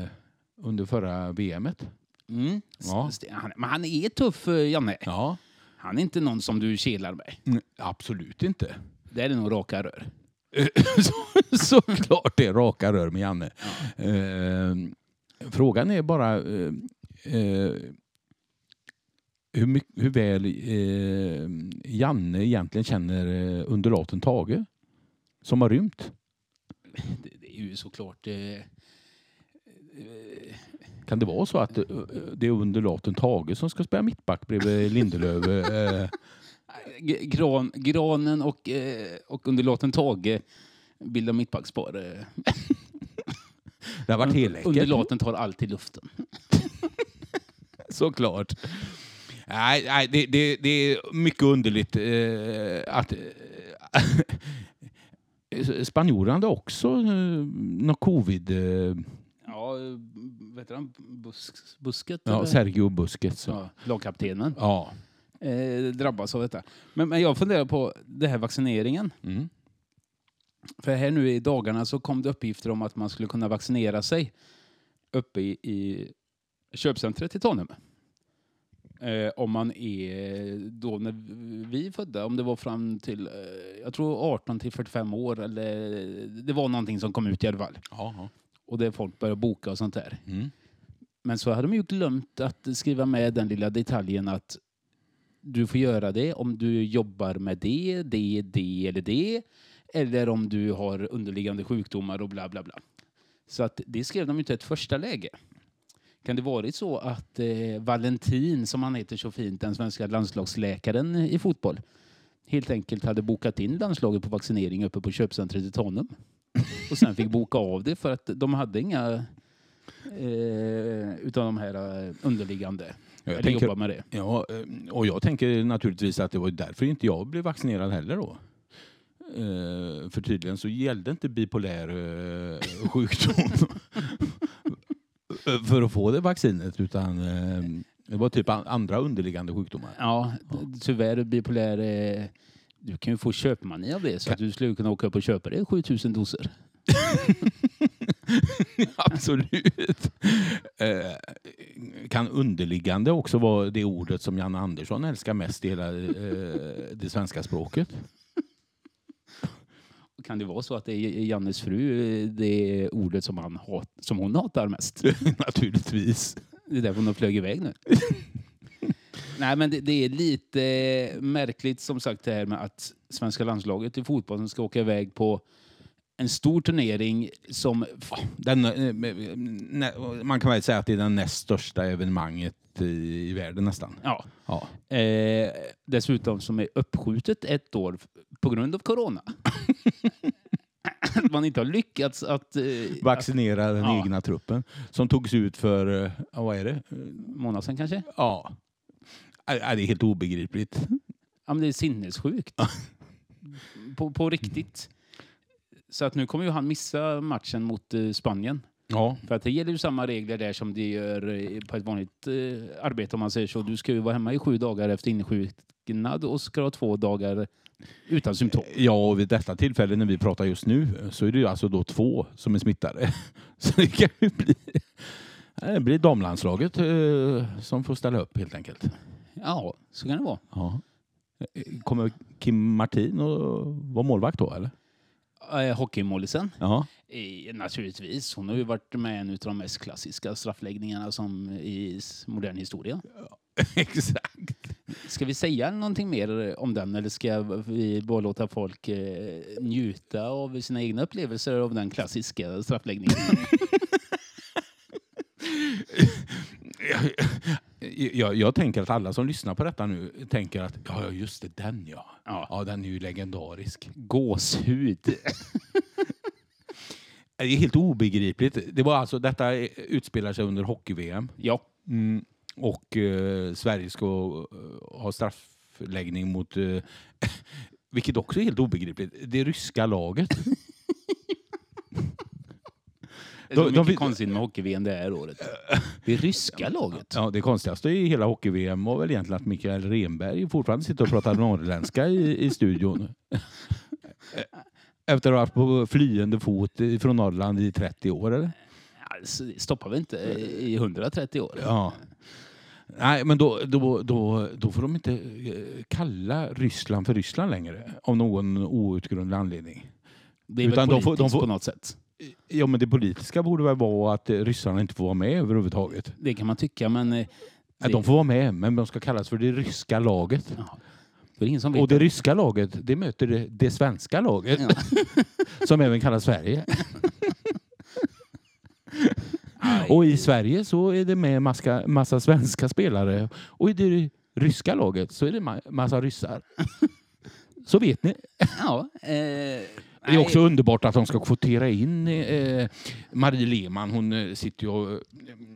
[SPEAKER 2] eh, under förra VMet.
[SPEAKER 1] Mm.
[SPEAKER 2] Ja.
[SPEAKER 1] Han, men han är tuff, eh, Janne.
[SPEAKER 2] Ja,
[SPEAKER 1] Han är inte någon som du kelar med.
[SPEAKER 2] Mm, absolut inte.
[SPEAKER 1] Det är nog raka rör.
[SPEAKER 2] Så- Såklart det är raka rör med Janne. Eh, frågan är bara eh, eh, hur, mycket, hur väl eh, Janne egentligen känner eh, undulaten Tage som har rymt.
[SPEAKER 1] Det, det är ju såklart...
[SPEAKER 2] Kan det vara så att eh, det är undulaten Tage som ska spela mittback bredvid Lindelöf? Eh,
[SPEAKER 1] Gran, granen och, eh, och underlåten Tage bildar mittbackspar.
[SPEAKER 2] Det har varit helläckert.
[SPEAKER 1] Underlåten tar alltid luften.
[SPEAKER 2] Såklart. Nej, nej det, det, det är mycket underligt eh, att spanjorerna hade också eh, något covid. Eh,
[SPEAKER 1] du han? Busk, busket?
[SPEAKER 2] ja,
[SPEAKER 1] eller?
[SPEAKER 2] Sergio Busquets. Ja.
[SPEAKER 1] ja, lagkaptenen.
[SPEAKER 2] ja.
[SPEAKER 1] Eh, drabbas av detta. Men, men jag funderar på det här vaccineringen.
[SPEAKER 2] Mm.
[SPEAKER 1] För här nu i dagarna så kom det uppgifter om att man skulle kunna vaccinera sig uppe i, i köpcentret i Tanum. Eh, om man är då när vi är födda, om det var fram till, eh, jag tror 18 till 45 år eller det var någonting som kom ut i alla fall.
[SPEAKER 2] Ja,
[SPEAKER 1] Och där folk började boka och sånt där.
[SPEAKER 2] Mm.
[SPEAKER 1] Men så hade de ju glömt att skriva med den lilla detaljen att du får göra det om du jobbar med det, det, det eller det. Eller om du har underliggande sjukdomar och bla bla bla. Så att det skrev de inte i ett första läge. Kan det varit så att eh, Valentin, som han heter så fint, den svenska landslagsläkaren i fotboll, helt enkelt hade bokat in landslaget på vaccinering uppe på köpcentret i Tanum. Och sen fick boka av det för att de hade inga eh, utav de här eh, underliggande.
[SPEAKER 2] Jag
[SPEAKER 1] eller
[SPEAKER 2] tänker-
[SPEAKER 1] med det.
[SPEAKER 2] Ja, eh, och jag tänker naturligtvis att det var därför inte jag blev vaccinerad heller då. Eh, för tydligen så gällde inte bipolär eh, sjukdom för att få det vaccinet utan eh, det var typ an- andra underliggande sjukdomar.
[SPEAKER 1] Ja, tyvärr bipolär... Du kan ju få köpmani av det så att du skulle kunna åka upp och köpa det 7000 doser.
[SPEAKER 2] Absolut. Eh, kan underliggande också vara det ordet som Janne Andersson älskar mest i hela eh, det svenska språket?
[SPEAKER 1] Kan det vara så att det är Jannes fru, eh, det ordet som, han hat, som hon hatar mest?
[SPEAKER 2] Naturligtvis.
[SPEAKER 1] Det är därför hon har flög iväg nu. Nej, men det, det är lite märkligt som sagt det här med att svenska landslaget i fotboll som ska åka iväg på en stor turnering som...
[SPEAKER 2] Den, eh, man kan väl säga att det är det näst största evenemanget i, i världen nästan.
[SPEAKER 1] Ja,
[SPEAKER 2] Ja.
[SPEAKER 1] eh, dessutom som är uppskjutet ett år på grund av corona. Att man inte har lyckats att... Eh,
[SPEAKER 2] Vaccinera den
[SPEAKER 1] Ja.
[SPEAKER 2] egna truppen som togs ut för, eh, vad är det?
[SPEAKER 1] månad sedan kanske?
[SPEAKER 2] Ja. Det är helt obegripligt.
[SPEAKER 1] Ja, men det är sinnessjukt. på, på riktigt. Så att nu kommer ju han missa matchen mot eh, Spanien.
[SPEAKER 2] Ja.
[SPEAKER 1] För att det gäller ju samma regler där som det gör eh, på ett vanligt eh, arbete om man säger så. Du ska ju vara hemma i sju dagar efter insjuknad och ska ha två dagar utan symptom.
[SPEAKER 2] Ja, och vid detta tillfälle när vi pratar just nu så är det ju alltså då två som är smittade. Så det kan ju bli, det blir damlandslaget eh, som får ställa upp helt enkelt.
[SPEAKER 1] Ja, så kan det vara.
[SPEAKER 2] Ja. Kommer Kim Martin att vara målvakt då eller?
[SPEAKER 1] Eh, Hockeymålisen?
[SPEAKER 2] Ja.
[SPEAKER 1] Eh, naturligtvis. Hon har ju varit med i en av de mest klassiska straffläggningarna som i modern historia.
[SPEAKER 2] Exakt.
[SPEAKER 1] Ska vi säga någonting mer om den eller ska vi bara låta folk eh, njuta av sina egna upplevelser av den klassiska straffläggningen?
[SPEAKER 2] Jag, jag, tänker att alla som lyssnar på detta nu tänker att ja, ja, just det, den ja.
[SPEAKER 1] Ja.
[SPEAKER 2] Ja, den är ju legendarisk.
[SPEAKER 1] Gåshud.
[SPEAKER 2] Det är helt obegripligt. Det var alltså, detta utspelar sig under hockey-VM.
[SPEAKER 1] Ja,
[SPEAKER 2] Mm. Och eh, Sverige ska eh, ha straffläggning mot, eh, vilket också är helt obegripligt, det ryska laget. De- de
[SPEAKER 1] mycket
[SPEAKER 2] vill-
[SPEAKER 1] konstigt med hockey-VM det här året. Det ryska laget.
[SPEAKER 2] Ja, det konstigaste i hela hockey-VM var väl egentligen att Mikael Renberg fortfarande sitter och pratar norrländska i, i studion. Efter att ha varit på flyende fot från Norrland i 30 år, eller?
[SPEAKER 1] Alltså, stoppar vi inte i 130 år.
[SPEAKER 2] Ja. Nej, men då, då, då, då får de inte eh, kalla Ryssland för Ryssland längre av någon outgrundlig anledning.
[SPEAKER 1] Det är väl
[SPEAKER 2] Utan de
[SPEAKER 1] politiskt
[SPEAKER 2] får- de får-
[SPEAKER 1] på något sätt.
[SPEAKER 2] Ja, men det politiska borde väl vara att eh, ryssarna inte får vara med överhuvudtaget.
[SPEAKER 1] Det kan man tycka, men... eh,
[SPEAKER 2] Nej,
[SPEAKER 1] det-
[SPEAKER 2] De får vara med, men de ska kallas för det ryska laget.
[SPEAKER 1] Ja. Det ingen som vet.
[SPEAKER 2] Och det ryska laget, det möter det, det svenska laget,
[SPEAKER 1] Ja.
[SPEAKER 2] som även kallas Sverige. Och i Sverige så är det med massa, massa svenska spelare. Och i det ryska laget så är det ma- massa ryssar. Så vet ni.
[SPEAKER 1] Ja, eh,
[SPEAKER 2] Det är också underbart att de ska kvotera in eh, Marie Lehmann. Hon eh, sitter och eh,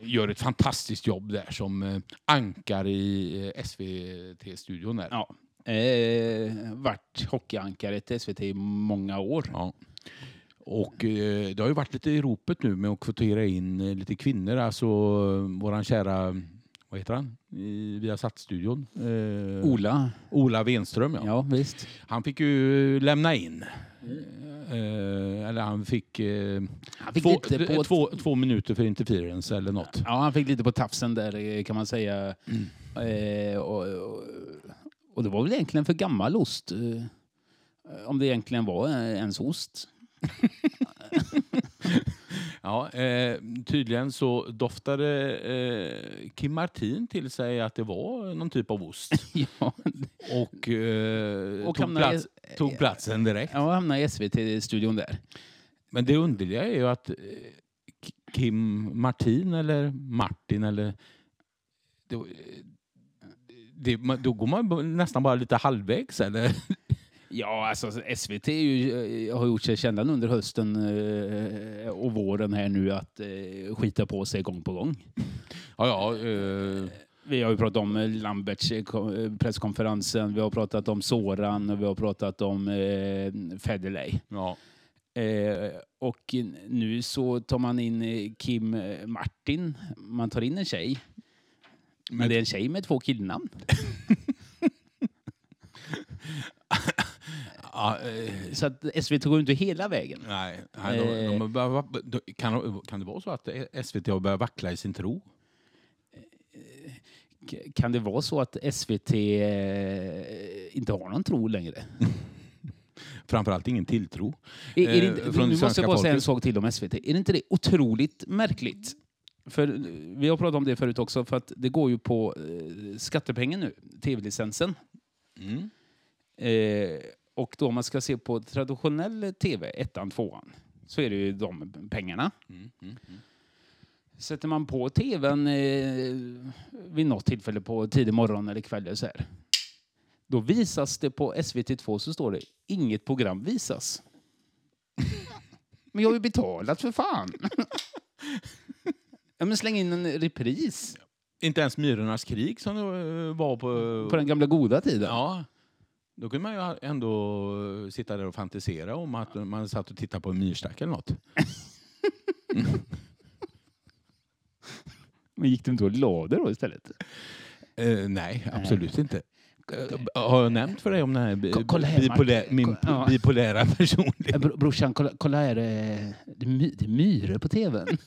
[SPEAKER 2] gör ett fantastiskt jobb där som eh, ankar i eh, SVT-studion. Där.
[SPEAKER 1] Ja. Eh, vart hockeyankaret i SVT i många år.
[SPEAKER 2] Ja. Och eh, det har ju varit lite i ropet nu med att kvotera in lite kvinnor. Alltså våran kära, vad heter han, i Viasat-studion? Eh,
[SPEAKER 1] Ola.
[SPEAKER 2] Ola Wenström, ja.
[SPEAKER 1] Ja, visst.
[SPEAKER 2] Han fick ju lämna in. Eh, eller han fick, eh,
[SPEAKER 1] Han fick
[SPEAKER 2] två,
[SPEAKER 1] lite på...
[SPEAKER 2] två, två minuter för interference eller något.
[SPEAKER 1] Ja, han fick lite på tafsen där eh, kan man säga.
[SPEAKER 2] Mm.
[SPEAKER 1] Eh, och, och, och det var väl egentligen för gammal ost. Eh, om det egentligen var eh, ens ost.
[SPEAKER 2] Ja, eh, tydligen så doftade eh, Kim Martin till sig att det var någon typ av ost.
[SPEAKER 1] ja,
[SPEAKER 2] Och, eh,
[SPEAKER 1] Och
[SPEAKER 2] tog,
[SPEAKER 1] hamnade i-
[SPEAKER 2] plats, tog platsen direkt.
[SPEAKER 1] jag hamnade i SVT-studion där.
[SPEAKER 2] Men det underliga är ju att eh, Kim Martin eller Martin eller... Det, det, man- då går man nästan bara lite halvvägs eller?
[SPEAKER 1] Ja, alltså SVT ju, eh, har gjort sig kända under hösten eh, och våren här nu att eh, skita på sig gång på gång.
[SPEAKER 2] Ja, ja. Eh,
[SPEAKER 1] Vi har ju pratat om eh, Lamberts eh, ko- presskonferensen, vi har pratat om Soran och vi har pratat om eh, Federley.
[SPEAKER 2] Ja.
[SPEAKER 1] Eh, och nu så tar man in Kim Martin. Man tar in en tjej. Men- det är en tjej med två killnamn.
[SPEAKER 2] Ja, eh,
[SPEAKER 1] Så att SVT går inte hela vägen.
[SPEAKER 2] nej, nej, de, de
[SPEAKER 1] Eh.
[SPEAKER 2] de, kan, kan det vara så att SVT har börjat vackla i sin tro?
[SPEAKER 1] K- Kan det vara så att SVT eh, inte har någon tro längre?
[SPEAKER 2] Framförallt ingen tilltro.
[SPEAKER 1] Är, är det
[SPEAKER 2] Eh,
[SPEAKER 1] inte,
[SPEAKER 2] från
[SPEAKER 1] nu måste jag bara säga en sak till om SVT. Är det inte det otroligt märkligt? För eh, vi har pratat om det förut också, för att det går ju på eh, skattepengen nu, tv-licensen.
[SPEAKER 2] Mm.
[SPEAKER 1] Eh, och då om man ska se på traditionell tv, ettan, tvåan, så är det ju de pengarna.
[SPEAKER 2] Mm. Mm. Mm.
[SPEAKER 1] Sätter man på tvn eh, vid något tillfälle på tidig morgon eller kväll eller så här. Då visas det på SVT2 så står det inget program visas. Men jag har ju betalat för fan. ja, men släng in en repris
[SPEAKER 2] Inte ens Myrornas krig som det eh, var på...
[SPEAKER 1] på den gamla goda tiden.
[SPEAKER 2] Ja. Då kunde man ju ändå sitta där och fantisera om att man satt och tittade på en myrstack eller något.
[SPEAKER 1] Men gick du inte och la då istället?
[SPEAKER 2] Eh, nej, absolut inte. Eh, Har jag nämnt för dig om den här bi-
[SPEAKER 1] kolla här,
[SPEAKER 2] bipolä,
[SPEAKER 1] Martin.
[SPEAKER 2] min
[SPEAKER 1] ja.
[SPEAKER 2] bipolära personlighet?
[SPEAKER 1] Eh, bro- Brorsan, kolla, kolla här. eh, Det är, myror på tvn.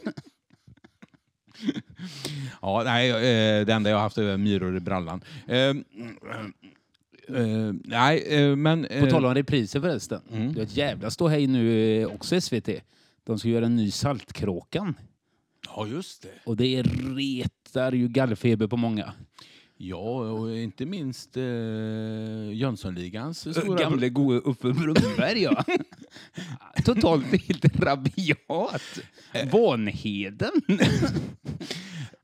[SPEAKER 2] Ja, nej, eh, det enda jag har haft är myror i brallan. Eh, nej, eh, men...
[SPEAKER 1] På
[SPEAKER 2] eh,
[SPEAKER 1] tal om repriser förresten.
[SPEAKER 2] Mm.
[SPEAKER 1] Det är ett jävla ståhej nu också SVT. De ska göra en ny Saltkråkan.
[SPEAKER 2] Ja, just det.
[SPEAKER 1] Och det retar ju gallfeber på många.
[SPEAKER 2] Ja, och inte minst eh, Jönssonligans stora...
[SPEAKER 1] Gamle gode Uffe Brunnberg ja. Totalt helt rabiat. Vanheden.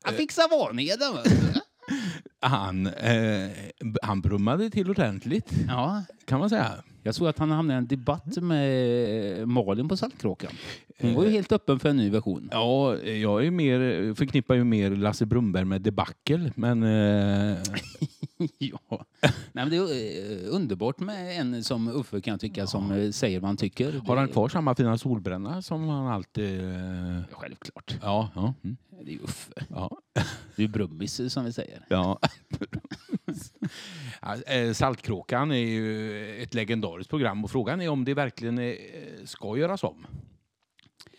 [SPEAKER 1] Han fixar Vanheden.
[SPEAKER 2] Han, eh, han brummade till ordentligt,
[SPEAKER 1] Ja.
[SPEAKER 2] kan man säga.
[SPEAKER 1] Jag såg att han hamnade i en debatt med Malin på Saltkråkan. Hon var ju helt öppen för en ny version.
[SPEAKER 2] Ja, jag är mer, förknippar ju mer Lasse Brumberg med debacle, men... Eh,
[SPEAKER 1] Ja. Nej, men det är eh, underbart med en som Uffe kan jag tycka som eh, säger vad han tycker.
[SPEAKER 2] har han kvar samma fina solbränna som han alltid... Eh,
[SPEAKER 1] Självklart.
[SPEAKER 2] ja, ja. Mm,
[SPEAKER 1] Det är ju Uffe.
[SPEAKER 2] ja.
[SPEAKER 1] Det är ju Brummis som vi säger.
[SPEAKER 2] Ja. Ja, eh, Saltkråkan är ju ett legendariskt program och frågan är om det verkligen eh, ska göras om.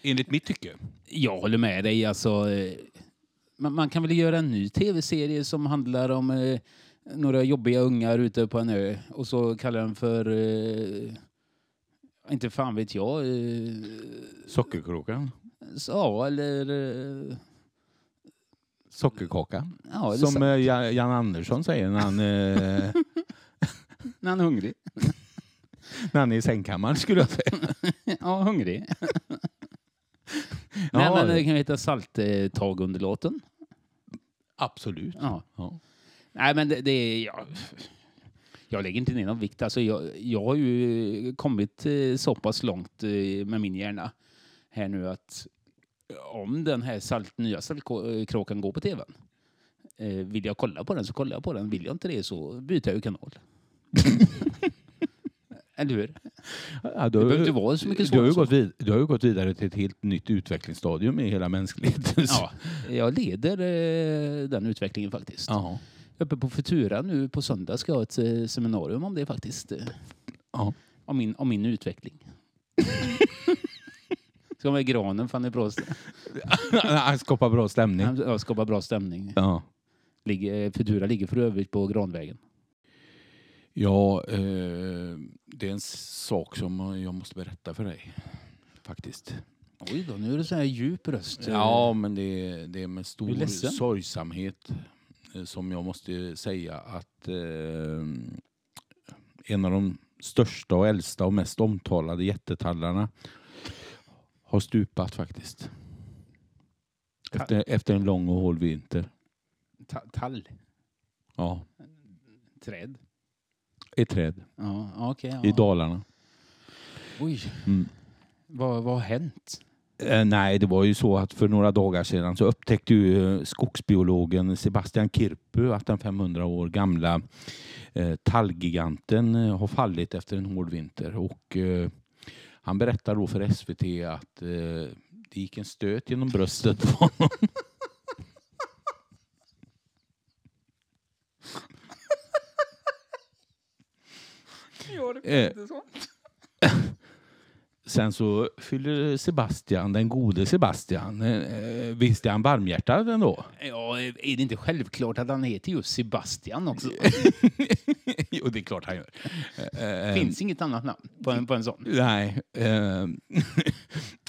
[SPEAKER 2] Enligt mitt tycke.
[SPEAKER 1] Jag håller med dig. Alltså, eh, man, man kan väl göra en ny tv-serie som handlar om eh, några jobbiga ungar ute på en ö och så kallar den för... Eh, inte fan vet jag. Eh,
[SPEAKER 2] Sockerkråkan.
[SPEAKER 1] så, ja, eller... Eh,
[SPEAKER 2] Sockerkaka.
[SPEAKER 1] ja,
[SPEAKER 2] Som
[SPEAKER 1] så,
[SPEAKER 2] eh, Jan Andersson säger när han,
[SPEAKER 1] när han är hungrig.
[SPEAKER 2] När han är i sängkammaren skulle jag säga.
[SPEAKER 1] ja, hungrig. Nej,
[SPEAKER 2] Ja.
[SPEAKER 1] men det kan heta Salttagunderlåten.
[SPEAKER 2] Absolut.
[SPEAKER 1] Ja.
[SPEAKER 2] Ja.
[SPEAKER 1] Nej, men det, är... Jag, jag lägger inte ner någon vikt. Alltså, jag, jag har ju kommit eh, så pass långt eh, med min hjärna här nu att om den här salt, nya Saltkråkan går på tvn eh, vill jag kolla på den så kollar jag på den. Vill jag inte det så byter jag ju kanal. Eller hur?
[SPEAKER 2] Ja,
[SPEAKER 1] Det behöver inte vara så mycket
[SPEAKER 2] du, har ju gått vid, du har ju gått vidare till ett helt nytt utvecklingsstadium i hela mänskligheten.
[SPEAKER 1] Ja, jag leder eh, den utvecklingen faktiskt.
[SPEAKER 2] Ja.
[SPEAKER 1] Uppe på Futura nu på söndag ska jag ha ett eh, seminarium om det faktiskt.
[SPEAKER 2] Ja.
[SPEAKER 1] Om min, om min utveckling. Ska med granen fan är bra.
[SPEAKER 2] Han skapar bra stämning.
[SPEAKER 1] Han skapar bra stämning.
[SPEAKER 2] Ja.
[SPEAKER 1] Ligger, Futura ligger för övrigt på Granvägen.
[SPEAKER 2] Ja, eh, det är en sak som jag måste berätta för dig. Faktiskt.
[SPEAKER 1] Oj då, nu är det så här djup röst.
[SPEAKER 2] Ja, men det är, det är med stor sorgsamhet eh, som jag måste säga att eh, en av de största och äldsta och mest omtalade jättetallarna har stupat faktiskt. Efter, efter en lång och hård vinter.
[SPEAKER 1] Ta, tall.
[SPEAKER 2] Ja,
[SPEAKER 1] Träd.
[SPEAKER 2] Ett träd
[SPEAKER 1] Ja, ja, okej.
[SPEAKER 2] i
[SPEAKER 1] ja.
[SPEAKER 2] Dalarna.
[SPEAKER 1] Oj,
[SPEAKER 2] Mm.
[SPEAKER 1] vad, vad har hänt?
[SPEAKER 2] Eh, nej, det var ju så att för några dagar sedan så upptäckte ju eh, skogsbiologen Sebastian Kirpu att den 500 år gamla eh, tallgiganten eh, har fallit efter en hård vinter. Och, eh, han berättar då för SVT att eh, det gick en stöt genom bröstet på honom. Eh, Sen så fyller Sebastian, den gode Sebastian, eh, visst är han varmhjärtad ändå?
[SPEAKER 1] Ja, är det inte självklart att han heter just Sebastian också?
[SPEAKER 2] jo, det är klart han gör. Eh,
[SPEAKER 1] Finns inget annat namn på en, på en sån.
[SPEAKER 2] Nej. Eh,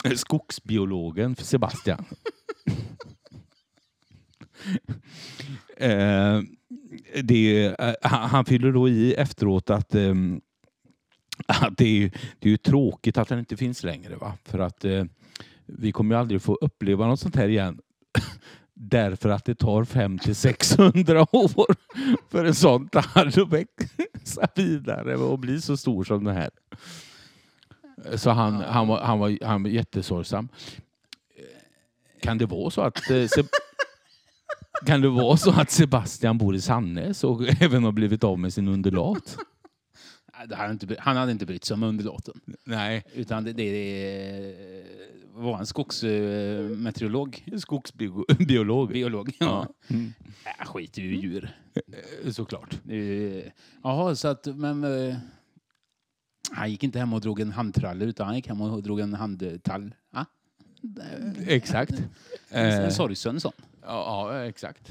[SPEAKER 2] skogsbiologen för Sebastian. eh, det, eh, han, han fyller då i efteråt att, eh, att det, är, det är ju tråkigt att den inte finns längre. Va? För att eh, vi kommer ju aldrig få uppleva något sånt här igen. Därför att det tar 500 600 år för en sån tall att växa vidare och bli så stor som den här. Så han, han, var, han, var, han var jättesorgsam. Kan det vara så att eh, kan det vara så att Sebastian bor i Sannäs och även har blivit av med sin undulat?
[SPEAKER 1] Hade inte, han hade inte brytt sig om underlåten.
[SPEAKER 2] Nej,
[SPEAKER 1] Utan det, det, det var en skogsmeteorolog.
[SPEAKER 2] skogsbiolog.
[SPEAKER 1] Biolog.
[SPEAKER 2] Ja.
[SPEAKER 1] Ja. Äh, skit i djur.
[SPEAKER 2] Eh, Såklart.
[SPEAKER 1] Eh, Jaha, så att... Men, eh, han gick inte hem och drog en handtralle utan han gick hem och drog en handtall. Ja?
[SPEAKER 2] Exakt.
[SPEAKER 1] En,
[SPEAKER 2] Eh,
[SPEAKER 1] en sorgsen sån.
[SPEAKER 2] Ja, ja exakt.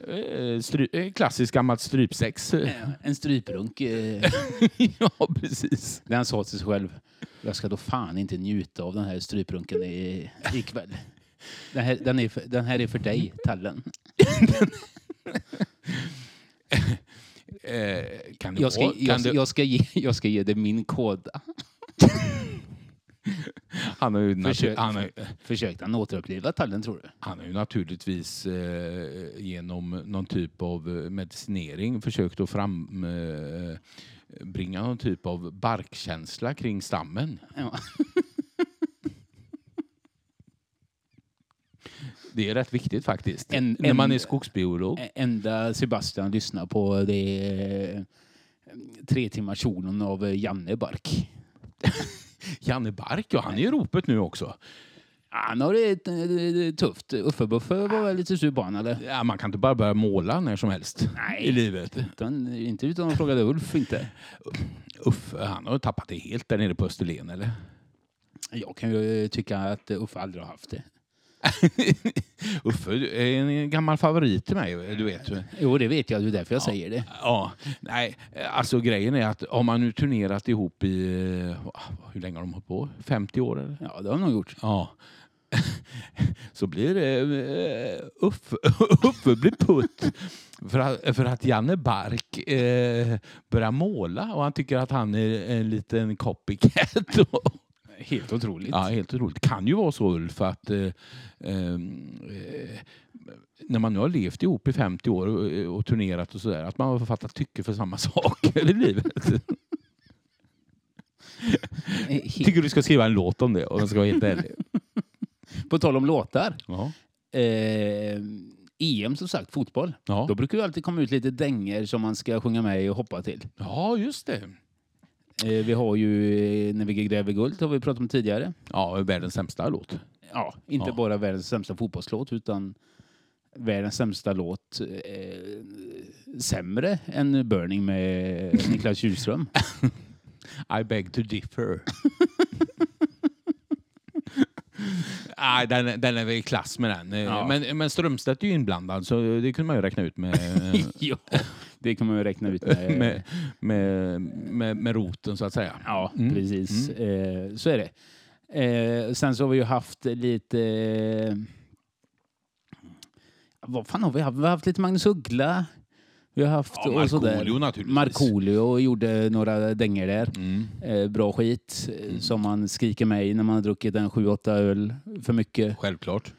[SPEAKER 2] Eh, Stry, eh, klassiskt gammalt strypsex.
[SPEAKER 1] En stryprunk. Eh,
[SPEAKER 2] ja, precis.
[SPEAKER 1] han sa till sig själv. Jag ska då fan inte njuta av den här stryprunken i, ikväll. Den här, den, är för, den här är för dig, tallen.
[SPEAKER 2] Kan
[SPEAKER 1] Jag ska, jag, jag, ska ge, jag ska ge dig min koda.
[SPEAKER 2] han, har ju
[SPEAKER 1] Försök,
[SPEAKER 2] han, har,
[SPEAKER 1] Försökte han återuppliva tallen tror du?
[SPEAKER 2] han har ju naturligtvis eh, genom någon typ av eh, medicinering försökt att frambringa eh, någon typ av barkkänsla kring stammen.
[SPEAKER 1] Ja.
[SPEAKER 2] Det är rätt viktigt faktiskt.
[SPEAKER 1] En-
[SPEAKER 2] När man
[SPEAKER 1] en-
[SPEAKER 2] är skogsbiolog.
[SPEAKER 1] Enda Sebastian lyssnar på det är eh, tre timmars av eh, Janne Bark.
[SPEAKER 2] Janne Bark, ja, han är i ropet nu också.
[SPEAKER 1] Han har det eh, tufft. Uffe Buffe var väl lite sur på honom, eller?
[SPEAKER 2] Ja, man kan inte bara börja måla när som helst i livet.
[SPEAKER 1] Utan, inte utan att fråga Ulf inte.
[SPEAKER 2] Uff, han har tappat det helt där nere på Österlen, eller?
[SPEAKER 1] Jag kan ju tycka att Uffe aldrig har haft det.
[SPEAKER 2] Uffe är en gammal favorit till mig, du vet.
[SPEAKER 1] Jo, det vet jag. Det är därför jag säger det.
[SPEAKER 2] Ja, nej, alltså grejen är att har man nu turnerat ihop i, eh, hur länge har de hållit på? 50 år eller?
[SPEAKER 1] Ja, det har de nog gjort.
[SPEAKER 2] Ja. Så blir det uh, Uffe, Uffe blir putt för att, för att Janne Bark eh, börjar måla och han tycker att han är en liten copycat.
[SPEAKER 1] Helt otroligt.
[SPEAKER 2] ja, helt otroligt. Det kan ju vara så Ulf att eh, ehm, eh, när man nu har levt ihop i 50 år och, och turnerat och sådär att man har författat tycke för samma saker i livet.
[SPEAKER 1] Helt-
[SPEAKER 2] Tycker du ska skriva en låt om det om jag ska vara helt ärlig.
[SPEAKER 1] På tal om låtar.
[SPEAKER 2] Ja.
[SPEAKER 1] Eh, EM som sagt, fotboll.
[SPEAKER 2] Ja.
[SPEAKER 1] Då brukar det alltid komma ut lite dänger som man ska sjunga med i och hoppa till.
[SPEAKER 2] ja, just det.
[SPEAKER 1] Eh, vi har ju eh, När vi gräver guld, har vi pratat om tidigare.
[SPEAKER 2] Ja, världens sämsta låt.
[SPEAKER 1] Ja, inte
[SPEAKER 2] Ja.
[SPEAKER 1] bara världens sämsta fotbollslåt utan världens sämsta låt eh, sämre än Burning med Niklas Kjellström.
[SPEAKER 2] I beg to differ. Nej, den, är- den är väl i klass med den.
[SPEAKER 1] Ja.
[SPEAKER 2] Men, men Strömstedt är ju inblandad så det kunde man ju räkna ut med,
[SPEAKER 1] ja, det kan man ju räkna ut med.
[SPEAKER 2] med, med, med, med roten så att säga.
[SPEAKER 1] Ja,
[SPEAKER 2] Mm.
[SPEAKER 1] precis. Eh, så är det. Eh, sen så har vi ju haft lite... Eh, vad fan har vi haft? Vi har haft lite Magnus Uggla. Vi har haft
[SPEAKER 2] Ja,
[SPEAKER 1] och sådär.
[SPEAKER 2] Naturligtvis.
[SPEAKER 1] Markoolio gjorde några dänger där.
[SPEAKER 2] Mm.
[SPEAKER 1] Eh, bra skit eh, som man skriker med i när man har druckit en 7-8 öl för mycket.
[SPEAKER 2] Självklart.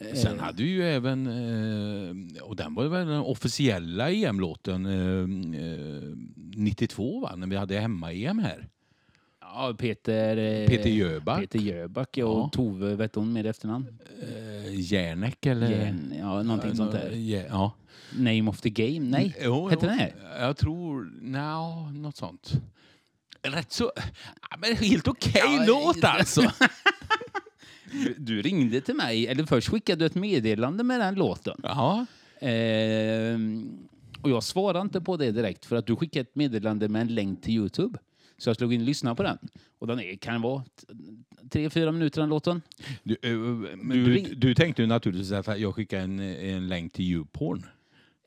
[SPEAKER 1] Eh,
[SPEAKER 2] Sen hade vi ju även, eh, och den var väl den officiella EM-låten eh, eh, 92 va? När vi hade hemma-EM här.
[SPEAKER 1] Ja, Peter... eh,
[SPEAKER 2] Peter Jöback.
[SPEAKER 1] Peter Jöback och
[SPEAKER 2] Ja.
[SPEAKER 1] Tove, vet hon med efternamn?
[SPEAKER 2] Eh, Järnek eller?
[SPEAKER 1] Järn, ja, någonting sånt där.
[SPEAKER 2] Ja.
[SPEAKER 1] Name of the game? Nej.
[SPEAKER 2] Jo,
[SPEAKER 1] Hette den det?
[SPEAKER 2] Jag tror... No, något sånt. Rätt så... Men helt okej
[SPEAKER 1] Ja,
[SPEAKER 2] låt alltså.
[SPEAKER 1] Du, du ringde till mig, eller först skickade du ett meddelande med den låten.
[SPEAKER 2] Ja.
[SPEAKER 1] Ehm, och jag svarade inte på det direkt för att du skickade ett meddelande med en länk till Youtube. Så jag slog in och lyssnade på den. Och den är, kan vara tre, fyra minuter den låten.
[SPEAKER 2] Du, eh,
[SPEAKER 1] Du ring-
[SPEAKER 2] du tänkte ju naturligtvis att jag skickar en, en länk till YouPorn.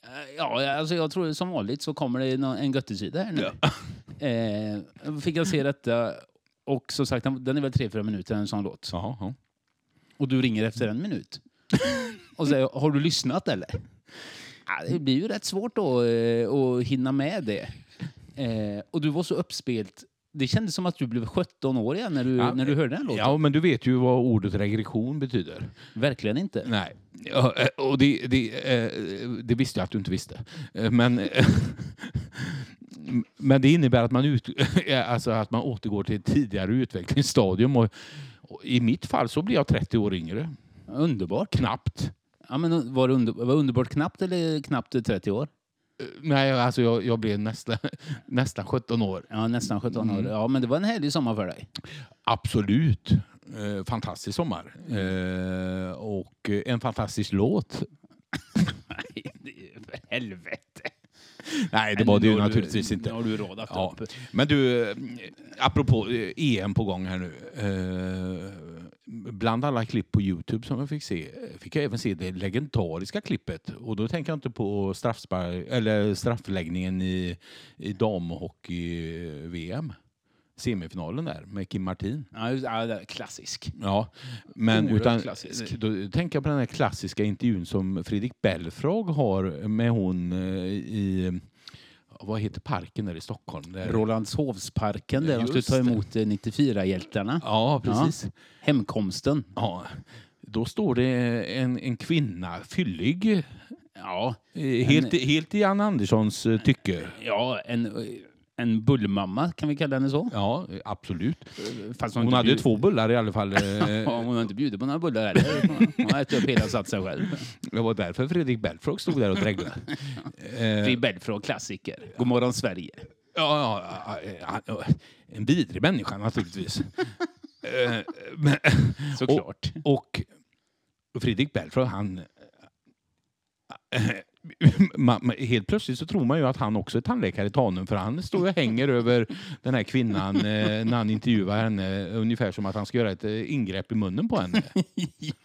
[SPEAKER 1] Eh, Ja, alltså jag tror som vanligt så kommer det nå- en göttesida här nu. Eh, fick jag se detta och som sagt den den är väl tre, fyra minuter en sån låt.
[SPEAKER 2] Jaha, ja.
[SPEAKER 1] Och du ringer efter en minut. och säger, har du lyssnat eller? Ja, det blir ju rätt svårt då eh, att hinna med det. Eh, och du var så uppspelt. Det kändes som att du blev 17 år igen när du,
[SPEAKER 2] Ja,
[SPEAKER 1] när du hörde den låten.
[SPEAKER 2] ja, men du vet ju vad ordet regression betyder.
[SPEAKER 1] Verkligen inte.
[SPEAKER 2] Nej. Ja, eh, Och det, det, eh, det visste jag att du inte visste. Eh, Men, eh, men det innebär att man, ut, alltså att man återgår till ett tidigare utvecklingsstadium. Och I mitt fall så blir jag 30 år yngre.
[SPEAKER 1] Underbart.
[SPEAKER 2] Knappt.
[SPEAKER 1] Ja, men var, det under, var underbart knappt eller knappt 30 år?
[SPEAKER 2] Eh, Nej, alltså jag, jag blev nästan, nästan 17 år.
[SPEAKER 1] Ja, nästan 17
[SPEAKER 2] Mm.
[SPEAKER 1] år. Ja, men det var en härlig sommar för dig.
[SPEAKER 2] Absolut. Eh, fantastisk sommar. Eh, och eh, en fantastisk låt.
[SPEAKER 1] Nej, det är för helvete.
[SPEAKER 2] Nej, det var det ju
[SPEAKER 1] du-
[SPEAKER 2] naturligtvis inte.
[SPEAKER 1] Nu har du radat
[SPEAKER 2] Ja.
[SPEAKER 1] upp.
[SPEAKER 2] Men du, eh, apropå eh, EM på gång här nu. Eh, bland alla klipp på Youtube som jag fick se, fick jag även se det legendariska klippet. Och då tänker jag inte på straffläggningen i, i damhockey-VM. Semifinalen där med Kim Martin.
[SPEAKER 1] Ja, just- ja, klassisk.
[SPEAKER 2] Ja, men
[SPEAKER 1] Oerhört
[SPEAKER 2] utan,
[SPEAKER 1] klassisk.
[SPEAKER 2] då tänker jag på den här klassiska intervjun som Fredrik Belfrage har med hon eh, i, vad heter parken där i Stockholm? Där,
[SPEAKER 1] Rålambshovsparken där de skulle
[SPEAKER 2] Just
[SPEAKER 1] ta emot eh, 94-hjältarna.
[SPEAKER 2] Ja, precis.
[SPEAKER 1] Hemkomsten.
[SPEAKER 2] Ja. Då står det en, en kvinna, fyllig,
[SPEAKER 1] Ja,
[SPEAKER 2] eh, helt, helt i Ann Anderssons eh, tycke.
[SPEAKER 1] ja en, en bullmamma, kan vi kalla henne så?
[SPEAKER 2] Ja, absolut.
[SPEAKER 1] Fast
[SPEAKER 2] Hon
[SPEAKER 1] inte
[SPEAKER 2] hade ju två bullar i alla fall. eh,
[SPEAKER 1] Ja, hon har inte bjudit på några bullar heller. Hon har ätit upp hela satsen själv.
[SPEAKER 2] Det var därför Fredrik Belfrage stod där och dreglade.
[SPEAKER 1] Fri Belfrage, klassiker. God morgon Sverige.
[SPEAKER 2] Ja, ja, en vidrig människa naturligtvis. Eh, men,
[SPEAKER 1] Såklart.
[SPEAKER 2] och Fredrik Belfrage, han... Man, helt plötsligt så tror man ju att han också är tandläkare i Tanum för han står och hänger över den här kvinnan eh, när han intervjuar henne ungefär som att han ska göra ett eh, ingrepp i munnen på henne.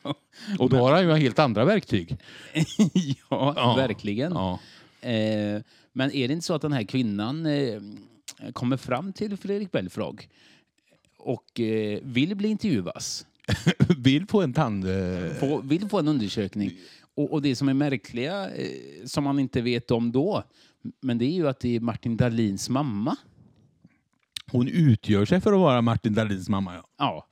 [SPEAKER 1] ja.
[SPEAKER 2] Och då har han ju helt andra verktyg.
[SPEAKER 1] ja,
[SPEAKER 2] Ja.
[SPEAKER 1] verkligen.
[SPEAKER 2] Ja.
[SPEAKER 1] Eh, men är det inte så att den här kvinnan eh, kommer fram till Fredrik Belfrage och eh, vill bli intervjuas?
[SPEAKER 2] Vill få en tand... eh,
[SPEAKER 1] Få, vill få en undersökning. Och, och det som är märkliga, eh, som man inte vet om då, men det är ju att det är Martin Dahlins mamma.
[SPEAKER 2] Hon utgör sig för att vara Martin Dahlins mamma. Ja.
[SPEAKER 1] Ja.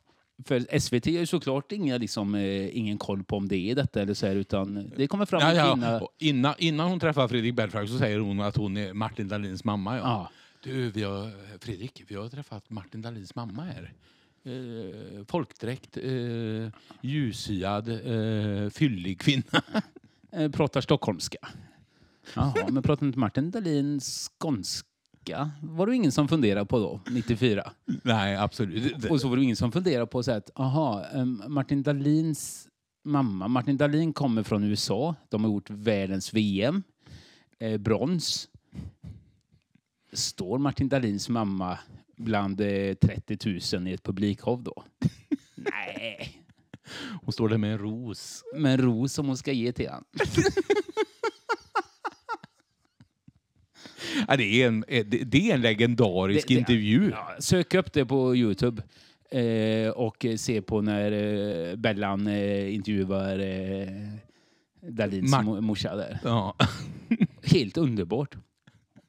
[SPEAKER 1] För SVT har ju såklart inga, liksom, eh, ingen koll på om det är detta eller så här, utan det kommer fram
[SPEAKER 2] Ja, ja. Och Innan, innan hon träffar Fredrik Belfrage så säger hon att hon är Martin Dahlins mamma. Ja.
[SPEAKER 1] Ja.
[SPEAKER 2] Du, vi har, Fredrik, vi har träffat Martin Dahlins mamma här. Eh, folkdräkt, eh, ljushyad, eh, fyllig kvinna.
[SPEAKER 1] Eh, pratar stockholmska. Jaha, men pratar inte Martin Dahlin skånska? Var det ingen som funderade på då, 94?
[SPEAKER 2] Nej, absolut.
[SPEAKER 1] Och så var det ingen som funderade på så att, aha, Martin Dahlins mamma, Martin Dahlin kommer från USA. De har gjort världens VM, eh, brons. Står Martin Dahlins mamma bland eh, 30 000 i ett publikhov då? Nej,
[SPEAKER 2] Hon står där med en ros.
[SPEAKER 1] men ros som hon ska ge till han.
[SPEAKER 2] Ja, det, är en, eh, det, är en legendarisk
[SPEAKER 1] Det- det-
[SPEAKER 2] intervju.
[SPEAKER 1] Ja, sök upp det på Youtube eh, och se på när eh, Bellan eh, intervjuar eh, Dahlins
[SPEAKER 2] Mart-
[SPEAKER 1] mo- morsa där.
[SPEAKER 2] Ja.
[SPEAKER 1] Helt underbart.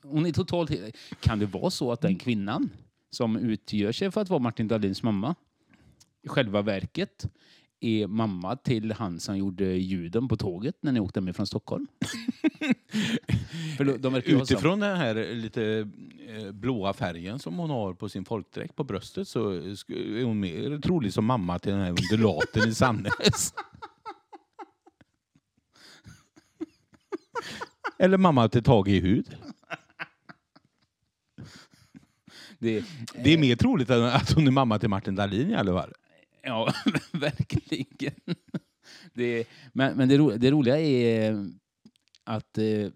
[SPEAKER 1] Hon är totalt... Kan det vara så att den kvinnan som utgör sig för att vara Martin Dahlins mamma i själva verket är mamma till han som gjorde ljuden på tåget när ni åkte hem från Stockholm. De,
[SPEAKER 2] Utifrån den här lite eh, blåa färgen som hon har på sin folkdräkt på bröstet så är hon mer trolig som mamma till den här undulaten i Sannäs. Eller mamma till Tage i hud.
[SPEAKER 1] Det,
[SPEAKER 2] Det är mer troligt att hon är mamma till Martin Dahlin i alla fall.
[SPEAKER 1] Ja, verkligen. Det, men men det, ro, det roliga är att eh,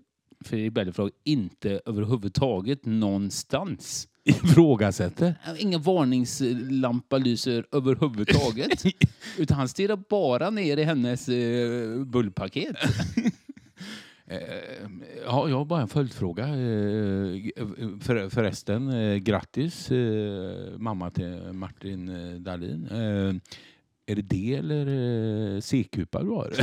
[SPEAKER 1] Fredrik Belfrage inte överhuvudtaget någonstans
[SPEAKER 2] Ifrågasätter.
[SPEAKER 1] Ingen varningslampa lyser överhuvudtaget. utan han stirrar bara ner i hennes eh, bullpaket.
[SPEAKER 2] Eh, ja, jag har bara en följdfråga. Eh, för, förresten, eh, grattis mamma till Martin Dahlin. Är det D eller C-kupa du har?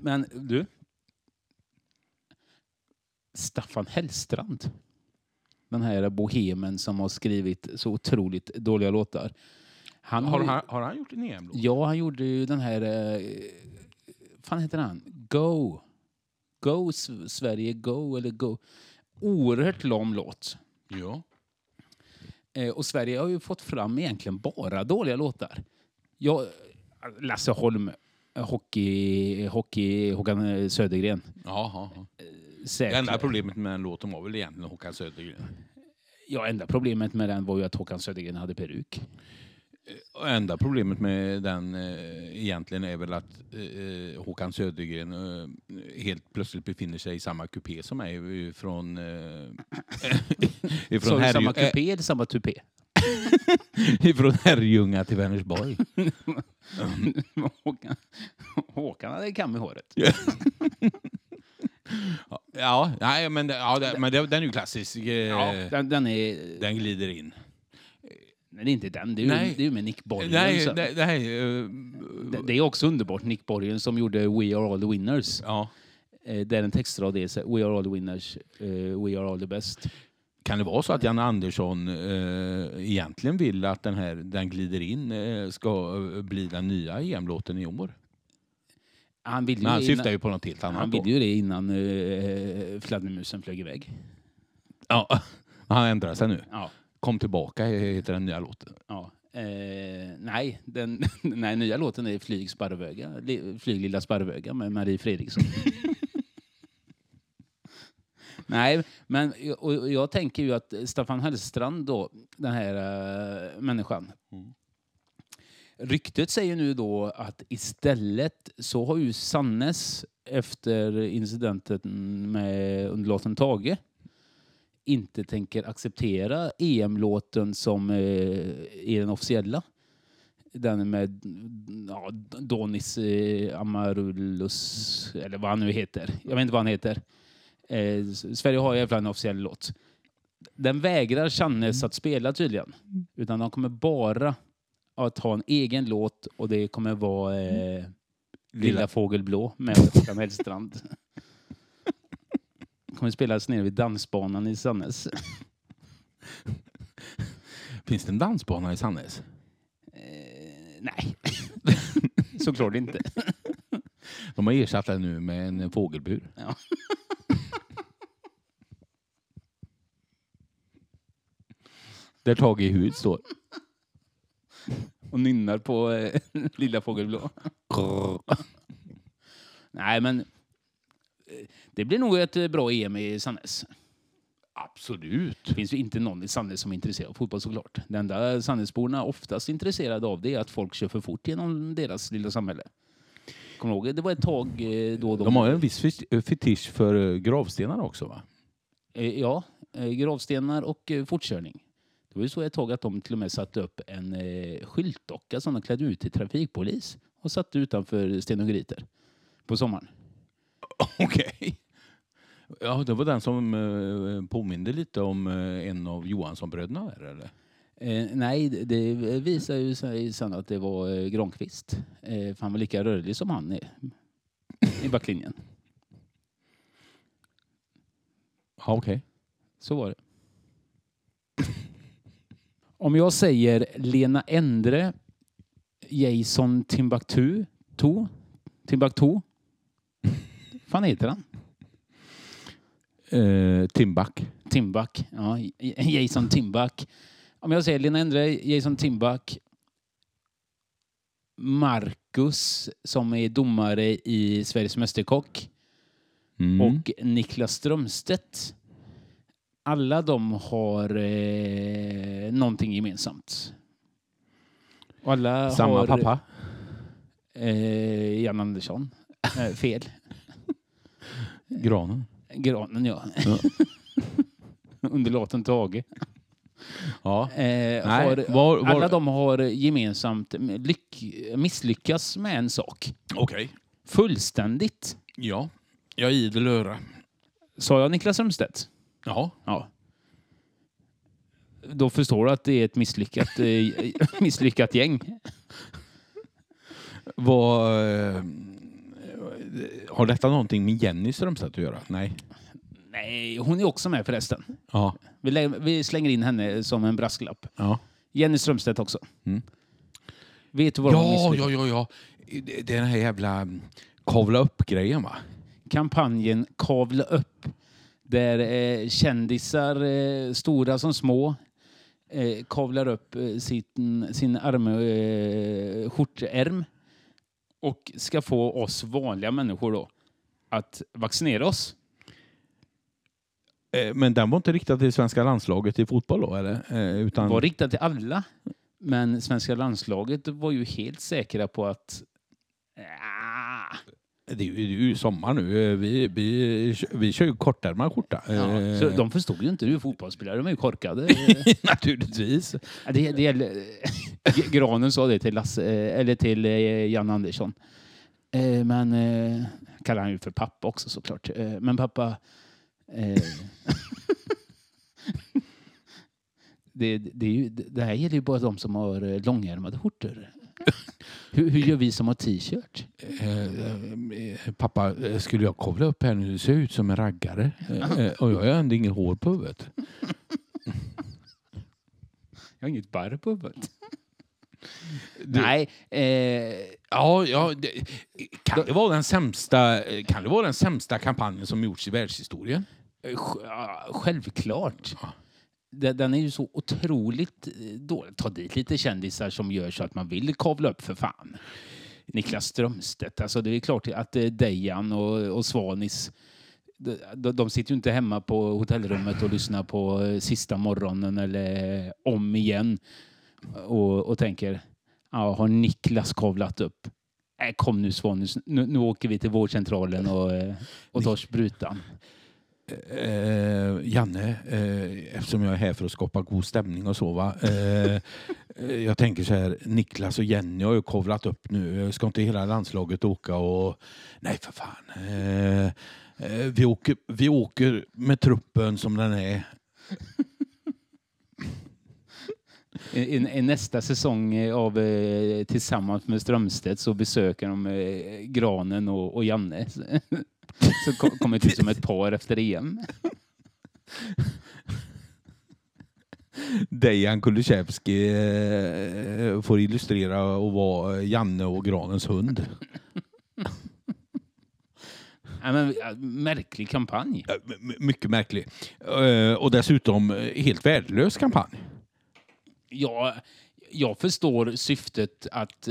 [SPEAKER 1] Men du. Staffan Hellstrand. Den här bohemen som har skrivit så otroligt dåliga låtar. Han
[SPEAKER 2] har, han, har han gjort en EM-låt?
[SPEAKER 1] Ja, han gjorde ju den här... Eh, fan heter han? Go. Go Sverige, Go eller Go. Oerhört lång låt.
[SPEAKER 2] Ja.
[SPEAKER 1] Eh, och Sverige har ju fått fram egentligen bara dåliga låtar. Jag, Lasse Holm, eh, hockey, hockey, Håkan Södergren.
[SPEAKER 2] Jaha. Det
[SPEAKER 1] Säkert.
[SPEAKER 2] enda problemet med den låten var väl egentligen Håkan Södergren.
[SPEAKER 1] Ja, enda problemet med den var ju att Håkan Södergren hade peruk.
[SPEAKER 2] Och enda problemet med den eh, egentligen är väl att eh, Håkan Södergren eh, helt plötsligt befinner sig i samma kupé som mig eh, från... Eh, ifrån,
[SPEAKER 1] det samma
[SPEAKER 2] Herrljunga,
[SPEAKER 1] kupé eller samma tupé?
[SPEAKER 2] eh, ifrån Herrljunga till Vänersborg.
[SPEAKER 1] Håkan, Håkan hade kam i håret.
[SPEAKER 2] Ja, nej, men, ja, det, men den är ju klassisk. Eh,
[SPEAKER 1] Ja, den, den är...
[SPEAKER 2] Den glider in.
[SPEAKER 1] Nej, det är inte den. Det är, ju, det är med Nick Borgen.
[SPEAKER 2] Nej, nej, nej eh,
[SPEAKER 1] det, det är också underbart. Nick Borgen som gjorde We are all the winners.
[SPEAKER 2] ja.
[SPEAKER 1] Eh, där en textrad är så We are all the winners, eh, we are all the best.
[SPEAKER 2] Kan det vara så att Janne Andersson eh, egentligen vill att den här Den glider in eh, ska bli den nya EM-låten i år?
[SPEAKER 1] Han ville ju,
[SPEAKER 2] Men han syftar
[SPEAKER 1] innan,
[SPEAKER 2] ju på något helt annat.
[SPEAKER 1] han ville ju det innan eh, fladdermusen flög iväg.
[SPEAKER 2] Ja, han ändrar sig nu.
[SPEAKER 1] Ja.
[SPEAKER 2] Kom tillbaka heter den nya låten.
[SPEAKER 1] Ja. Eh, nej, den nej, nya låten är Flyg Sparvöga, Flyg lilla Sparvöga med Marie Fredriksson. nej, men och jag tänker ju att Staffan Hellstrand då, den här eh, människan.
[SPEAKER 2] Mm.
[SPEAKER 1] Ryktet säger nu då att istället så har ju Sannes efter incidenten med undulaten Tage inte tänker acceptera EM-låten som eh, är den officiella. Den med ja, Donis eh, Amarulus, eller vad han nu heter. Jag vet inte vad han heter. Eh, Sverige har fall en officiell låt. Den vägrar Channes att spela tydligen. Utan de kommer bara att ha en egen låt och det kommer vara eh, Lilla fågel blå med Håkan Hellstrand. Kommer spelas nere vid dansbanan i Sannäs.
[SPEAKER 2] Finns det en dansbana i Sannäs?
[SPEAKER 1] Eh, nej, såklart inte.
[SPEAKER 2] De har ersatt den nu med en fågelbur.
[SPEAKER 1] Ja.
[SPEAKER 2] Där Tage i hud står.
[SPEAKER 1] Och nynnar på eh, Lilla fågel blå. Nej, men det blir nog ett eh, bra EM i Sannäs.
[SPEAKER 2] Absolut.
[SPEAKER 1] Det finns ju inte någon i Sannäs som är intresserad av fotboll såklart. Det enda Sannäsborna oftast är intresserade av det är att folk kör för fort genom deras lilla samhälle. Kommer ihåg? Det var ett tag eh, då
[SPEAKER 2] De har ju en viss fet- fetisch för eh, gravstenar också va?
[SPEAKER 1] Eh, Ja, eh, gravstenar och eh, fortkörning. Det var ju så ett tag att de till och med satte upp en eh, skyltdocka som de klädde ut till trafikpolis och satte utanför Stenogriter på sommaren.
[SPEAKER 2] Okej. Ja, det var den som eh, påminde lite om eh, en av Johansson-bröderna där eller?
[SPEAKER 1] Eh, nej, det- det visar ju sig sen att det var eh, Granqvist. Eh, för han var lika rörlig som han är i backlinjen.
[SPEAKER 2] Ja, okej.
[SPEAKER 1] Så var det. Om jag säger Lena Endre, Jason Timbuktu, to, Timbuktu. Fan heter han?
[SPEAKER 2] Eh, Timbuk.
[SPEAKER 1] Timbuk. Ja, Jason Timbuk. Om jag säger Lena Endre, Jason Timbuk, Marcus som är domare i Sveriges Mästerkock
[SPEAKER 2] Mm.
[SPEAKER 1] och Niklas Strömstedt. Alla de har eh, någonting gemensamt. Och alla
[SPEAKER 2] Samma
[SPEAKER 1] har,
[SPEAKER 2] pappa.
[SPEAKER 1] Eh, Jan Andersson. Eh, fel.
[SPEAKER 2] Granen.
[SPEAKER 1] Granen, ja.
[SPEAKER 2] Ja.
[SPEAKER 1] Underlåten Tage.
[SPEAKER 2] Ja.
[SPEAKER 1] Eh,
[SPEAKER 2] Nej,
[SPEAKER 1] har,
[SPEAKER 2] var- var-
[SPEAKER 1] Alla de har gemensamt lyck, misslyckats med en sak.
[SPEAKER 2] Okej.
[SPEAKER 1] Fullständigt.
[SPEAKER 2] Ja. Jag är idel öra.
[SPEAKER 1] Sa jag Niklas Strömstedt?
[SPEAKER 2] Ja.
[SPEAKER 1] Ja. Då förstår du att det är ett misslyckat, eh, misslyckat gäng.
[SPEAKER 2] Vad, eh, har detta någonting med Jenny Strömstedt att göra? Nej.
[SPEAKER 1] Nej, hon är också med förresten.
[SPEAKER 2] Ja.
[SPEAKER 1] Vi, lä- vi slänger in henne som en brasklapp.
[SPEAKER 2] Ja.
[SPEAKER 1] Jenny Strömstedt också.
[SPEAKER 2] Mm.
[SPEAKER 1] Vet du vad de
[SPEAKER 2] Ja,
[SPEAKER 1] misslyckades?
[SPEAKER 2] ja, ja, ja. Det är den här jävla mm, kavla upp-grejen va?
[SPEAKER 1] Kampanjen Kavla upp. Där eh, kändisar, eh, stora som små, eh, kavlar upp eh, sin, sin arm, eh, skjortärm och ska få oss vanliga människor då att vaccinera oss.
[SPEAKER 2] Eh, Men den var inte riktad till svenska landslaget i fotboll då eller? Eh, Utan...
[SPEAKER 1] var riktat till alla. Men svenska landslaget var ju helt säkra på att
[SPEAKER 2] Det är ju, sommar nu. Vi, vi, vi kör ju kortärmad skjorta.
[SPEAKER 1] ja,
[SPEAKER 2] Eh,
[SPEAKER 1] så de förstod ju inte du är fotbollsspelare, de är ju korkade.
[SPEAKER 2] Naturligtvis.
[SPEAKER 1] Det, det gäller, Granen sa det till, Lasse, eh, eller till eh, Jan Andersson. Men kallar han ju för pappa också såklart. Men pappa... Det, det, är ju, det här gäller ju bara de som har långärmade skjortor. Hur, hur gör vi som har t-shirt?
[SPEAKER 2] Eh, eh, pappa, eh, skulle jag kavla upp här nu? Det ser ut som en raggare. Eh, Och jag har ändå inget hår på huvudet.
[SPEAKER 1] Jag har inget barr på huvudet. Nej, eh,
[SPEAKER 2] Ja, ja det, kan, det vara den sämsta, kan det vara den sämsta kampanjen som gjorts i världshistorien?
[SPEAKER 1] Självklart.
[SPEAKER 2] Ja.
[SPEAKER 1] Den är ju så otroligt eh, dålig. Ta dit lite kändisar som gör så att man vill kavla upp för fan. Niklas Strömstedt, alltså det är klart att eh, Dejan och, och Svanis de, de- sitter ju inte hemma på hotellrummet och lyssnar på eh, sista morgonen eller om igen och, och tänker ja, har Niklas kavlat upp? Nej, kom nu Svanis, nu, nu åker vi till vårdcentralen och, och tar sprutan.
[SPEAKER 2] Eh, Janne, eh, eftersom jag är här för att skapa god stämning och så. Va? Eh, eh jag tänker så här, Niklas och Jenny har ju kovlat upp nu. Ska inte hela landslaget åka och... Nej, för fan. Eh, eh vi, åker, vi åker med truppen som den är.
[SPEAKER 1] I, i, nästa säsong eh, av eh, Tillsammans med Strömstedt så besöker de eh, Granen och, och Janne. Så ko- kommer det ut som ett par efter EM.
[SPEAKER 2] Dejan Kulusevski får illustrera och vara Janne och Granens hund.
[SPEAKER 1] Ja, men, märklig kampanj.
[SPEAKER 2] My- Mycket märklig. Och dessutom helt värdelös kampanj.
[SPEAKER 1] Ja, jag förstår syftet att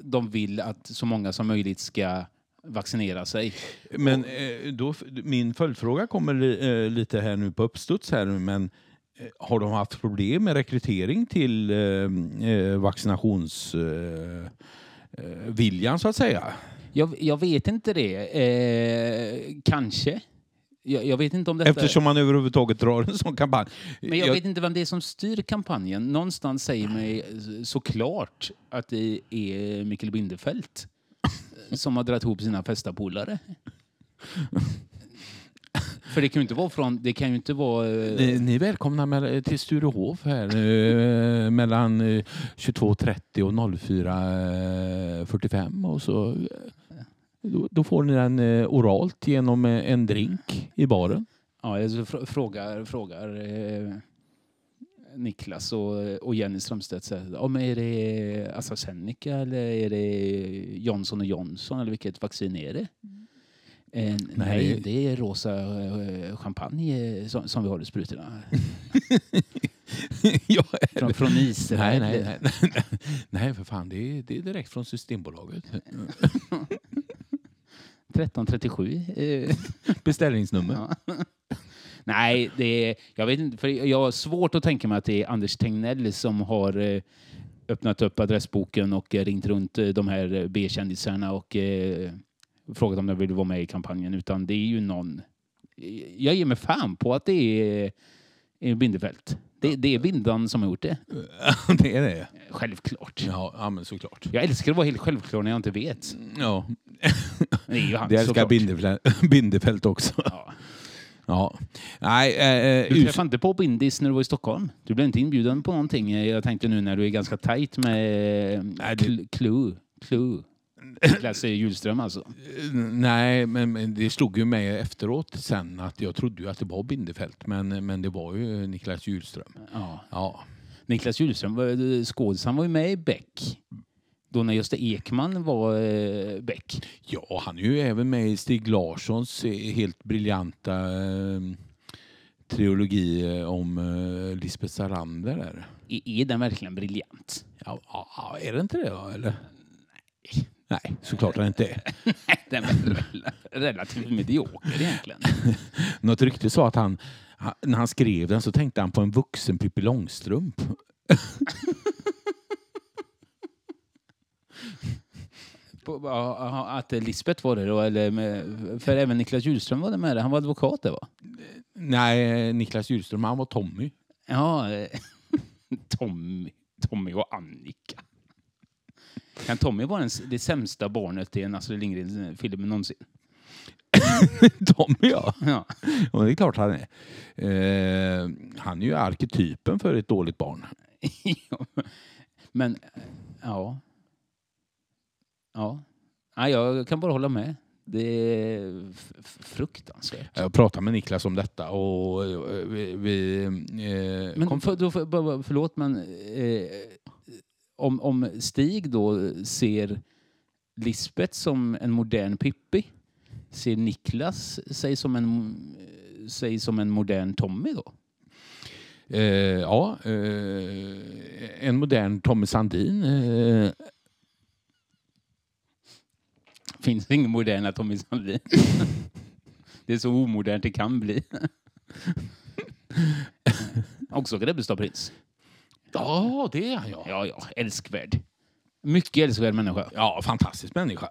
[SPEAKER 1] de vill att så många som möjligt ska vaccinera sig.
[SPEAKER 2] Men eh, då, min följdfråga kommer eh, lite här nu på uppstuds här nu, men eh, har de haft problem med rekrytering till eh, vaccinationsviljan viljan, så att säga?
[SPEAKER 1] Jag, jag vet inte det. Kanske. Jag, jag vet inte om detta...
[SPEAKER 2] Eftersom man överhuvudtaget drar en sån kampanj.
[SPEAKER 1] Men jag, vet inte vem det är som styr kampanjen. Någonstans säger mig såklart att det är Mikael Bindefeld som har dragit ihop sina festapolare. För det kan ju inte vara från... Det kan ju inte vara... eh,
[SPEAKER 2] Ni, ni är välkomna med, till Sturehof här eh, mellan eh, 22.30 och 04.45 och så eh, då, då får ni den eh, oralt genom eh, en drink i baren.
[SPEAKER 1] Ja, jag fr- frågar, frågar eh, Niklas och, och Jenny Strömstedt säger ja, men är det AstraZeneca eller är det Johnson Johnson eller vilket vaccin är det? Eh, nej, det är rosa eh, champagne eh, som, som vi har i sprutorna.
[SPEAKER 2] ja,
[SPEAKER 1] Från, från
[SPEAKER 2] nej,
[SPEAKER 1] Israel.
[SPEAKER 2] nej, nej, nej. nej, för fan. Det är, det är direkt från Systembolaget.
[SPEAKER 1] 1337. Eh,
[SPEAKER 2] Beställningsnummer.
[SPEAKER 1] Ja. Nej, det är, jag vet inte, för jag har svårt att tänka mig att det är Anders Tegnell som har eh, öppnat upp adressboken och eh, ringt runt de här B-kändisarna och eh, frågat om de vill vara med i kampanjen. Utan det är ju någon... Jag ger mig fan på att det är, är Bindefält. Det, det är Bindan som har gjort det.
[SPEAKER 2] det är det.
[SPEAKER 1] Självklart.
[SPEAKER 2] Ja, ja men såklart.
[SPEAKER 1] Jag älskar att vara helt självklar när jag inte vet.
[SPEAKER 2] Ja.
[SPEAKER 1] Det är ju han
[SPEAKER 2] Det älskar
[SPEAKER 1] såklart.
[SPEAKER 2] Bindefält, Bindefält också.
[SPEAKER 1] Ja.
[SPEAKER 2] Ja. Nej, eh,
[SPEAKER 1] Du
[SPEAKER 2] us-
[SPEAKER 1] träffade inte på Bindis när du var i Stockholm? Du blev inte inbjuden på någonting? Jag tänkte nu när du är ganska tajt med
[SPEAKER 2] Nej, det-
[SPEAKER 1] Cl- Clue. Clue. Niklas Hjulström alltså.
[SPEAKER 2] Nej, men, men det slog ju mig efteråt sen att jag trodde ju att det var Bindefält, men, men det var ju Niklas Hjulström.
[SPEAKER 1] Ja.
[SPEAKER 2] Ja.
[SPEAKER 1] Niklas Hjulström, var- skådisen var ju med i Beck. Då när Gösta Ekman var eh, Beck.
[SPEAKER 2] ja, han är ju även med i Stig Larssons eh, helt briljanta eh, trilogi eh, om eh, Lisbeth Salander. Där.
[SPEAKER 1] Är, är den verkligen briljant?
[SPEAKER 2] Ja, är det inte det eller? Nej, såklart den inte är.
[SPEAKER 1] Nej, den är relativt medioker egentligen.
[SPEAKER 2] Något rykte sa att han, han, när han skrev den så tänkte han på en vuxen Pippi Långstrump.
[SPEAKER 1] På, att Lisbeth var det då, eller med, för även Niklas Hjulström var det med. Han var advokat där va?
[SPEAKER 2] Nej, Niklas Hjulström, han var Tommy.
[SPEAKER 1] Ja, eh, Tommy, Tommy och Annika. Kan Tommy vara den, det sämsta barnet i en Astrid Lindgren-film någonsin?
[SPEAKER 2] Tommy ja.
[SPEAKER 1] Ja.
[SPEAKER 2] ja det är klart han är. Eh, han är ju arketypen för ett dåligt barn.
[SPEAKER 1] Men, ja. Ja. ja. Jag kan bara hålla med. Det är fruktansvärt.
[SPEAKER 2] Jag pratade med Niklas om detta och eh, vi... vi eh,
[SPEAKER 1] Men
[SPEAKER 2] kom,
[SPEAKER 1] för, då, för, förlåt, men eh, om, om Stig då ser Lisbeth som en modern Pippi, ser Niklas sig som en, sig som en modern Tommy då?
[SPEAKER 2] eh, ja, eh, en modern Tommy Sandin. Eh,
[SPEAKER 1] Finns det ingen moderna Tommy Sandin? det är så omodernt det kan bli. Också Grebbestad-prins.
[SPEAKER 2] Ja, det är han ja.
[SPEAKER 1] Ja, ja, älskvärd. Mycket älskvärd människa.
[SPEAKER 2] Ja, fantastisk människa.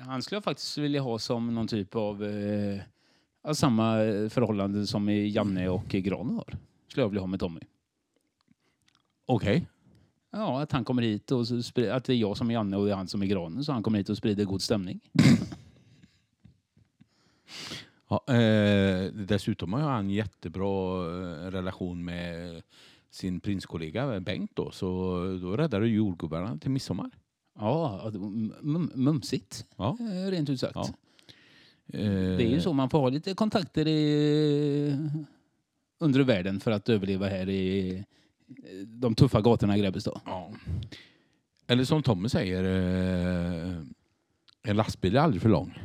[SPEAKER 1] Han skulle jag faktiskt vilja ha som någon typ av eh, av samma eh, förhållande som i Janne och Gran har. Skulle jag vilja ha med Tommy.
[SPEAKER 2] Okej.
[SPEAKER 1] Ja, att han kommer hit och så spri- att det är jag som är Janne och det är han som är Granen så han kommer hit och sprider god stämning.
[SPEAKER 2] Ja, eh, dessutom har han en jättebra eh, relation med sin prinskollega Bengt då, så då räddar du jordgubbarna till midsommar.
[SPEAKER 1] Ja, mum- mumsigt.
[SPEAKER 2] Ja.
[SPEAKER 1] eh, Rent ut sagt.
[SPEAKER 2] Ja. Eh,
[SPEAKER 1] Det är ju så, man får ha lite kontakter i undre världen för att överleva här i eh, de tuffa gatorna i Grebbestad.
[SPEAKER 2] Ja. Eller som Tommy säger, eh, en lastbil är aldrig för lång.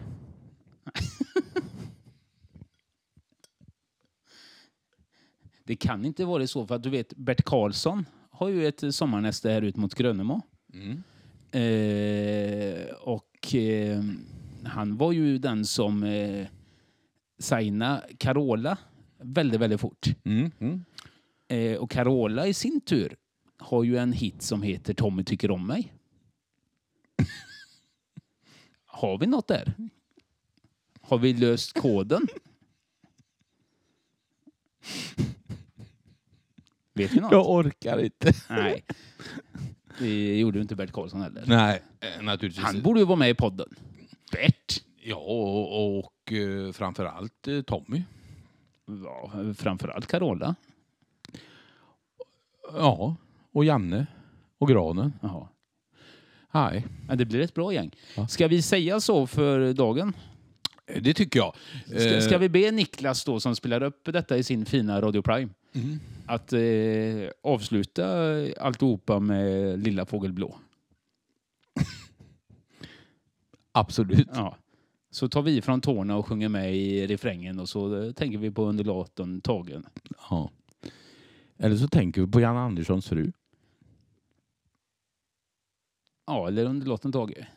[SPEAKER 1] Det kan inte vara så för att du vet Bert Karlsson har ju ett sommarnäste här ut mot Grönemo.
[SPEAKER 2] Mm.
[SPEAKER 1] Eh, och eh, han var ju den som eh, signade Carola väldigt, väldigt fort.
[SPEAKER 2] Mm. Mm.
[SPEAKER 1] Eh, och Carola i sin tur har ju en hit som heter Tommy tycker om mig. har vi något där? Har vi löst koden? Vet vi något?
[SPEAKER 2] Jag orkar inte.
[SPEAKER 1] Nej. Det gjorde ju inte Bert Karlsson heller.
[SPEAKER 2] Nej, eh, naturligtvis.
[SPEAKER 1] Han borde ju vara med i podden. Bert?
[SPEAKER 2] Ja, och, och eh, framförallt eh, Tommy.
[SPEAKER 1] Ja, framförallt Carola.
[SPEAKER 2] Ja, och Janne. Och Granen.
[SPEAKER 1] Jaha.
[SPEAKER 2] Nej,
[SPEAKER 1] Ja, det blir ett bra gäng.
[SPEAKER 2] Ja.
[SPEAKER 1] Ska vi säga så för dagen?
[SPEAKER 2] eh, det tycker jag.
[SPEAKER 1] Ska, ska vi be Niklas då som spelar upp detta i sin fina Radio Prime Att eh, avsluta alltihopa med Lilla Fågel Blå.
[SPEAKER 2] Absolut.
[SPEAKER 1] Ja. Så tar vi från tårna och sjunger med i refrängen och så eh, tänker vi på undulaten Tagen.
[SPEAKER 2] Ja. Eller så tänker vi på Jan Anderssons fru.
[SPEAKER 1] Ja, eller undulaten Tage.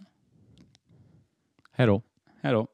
[SPEAKER 2] Hej då.
[SPEAKER 1] Här då.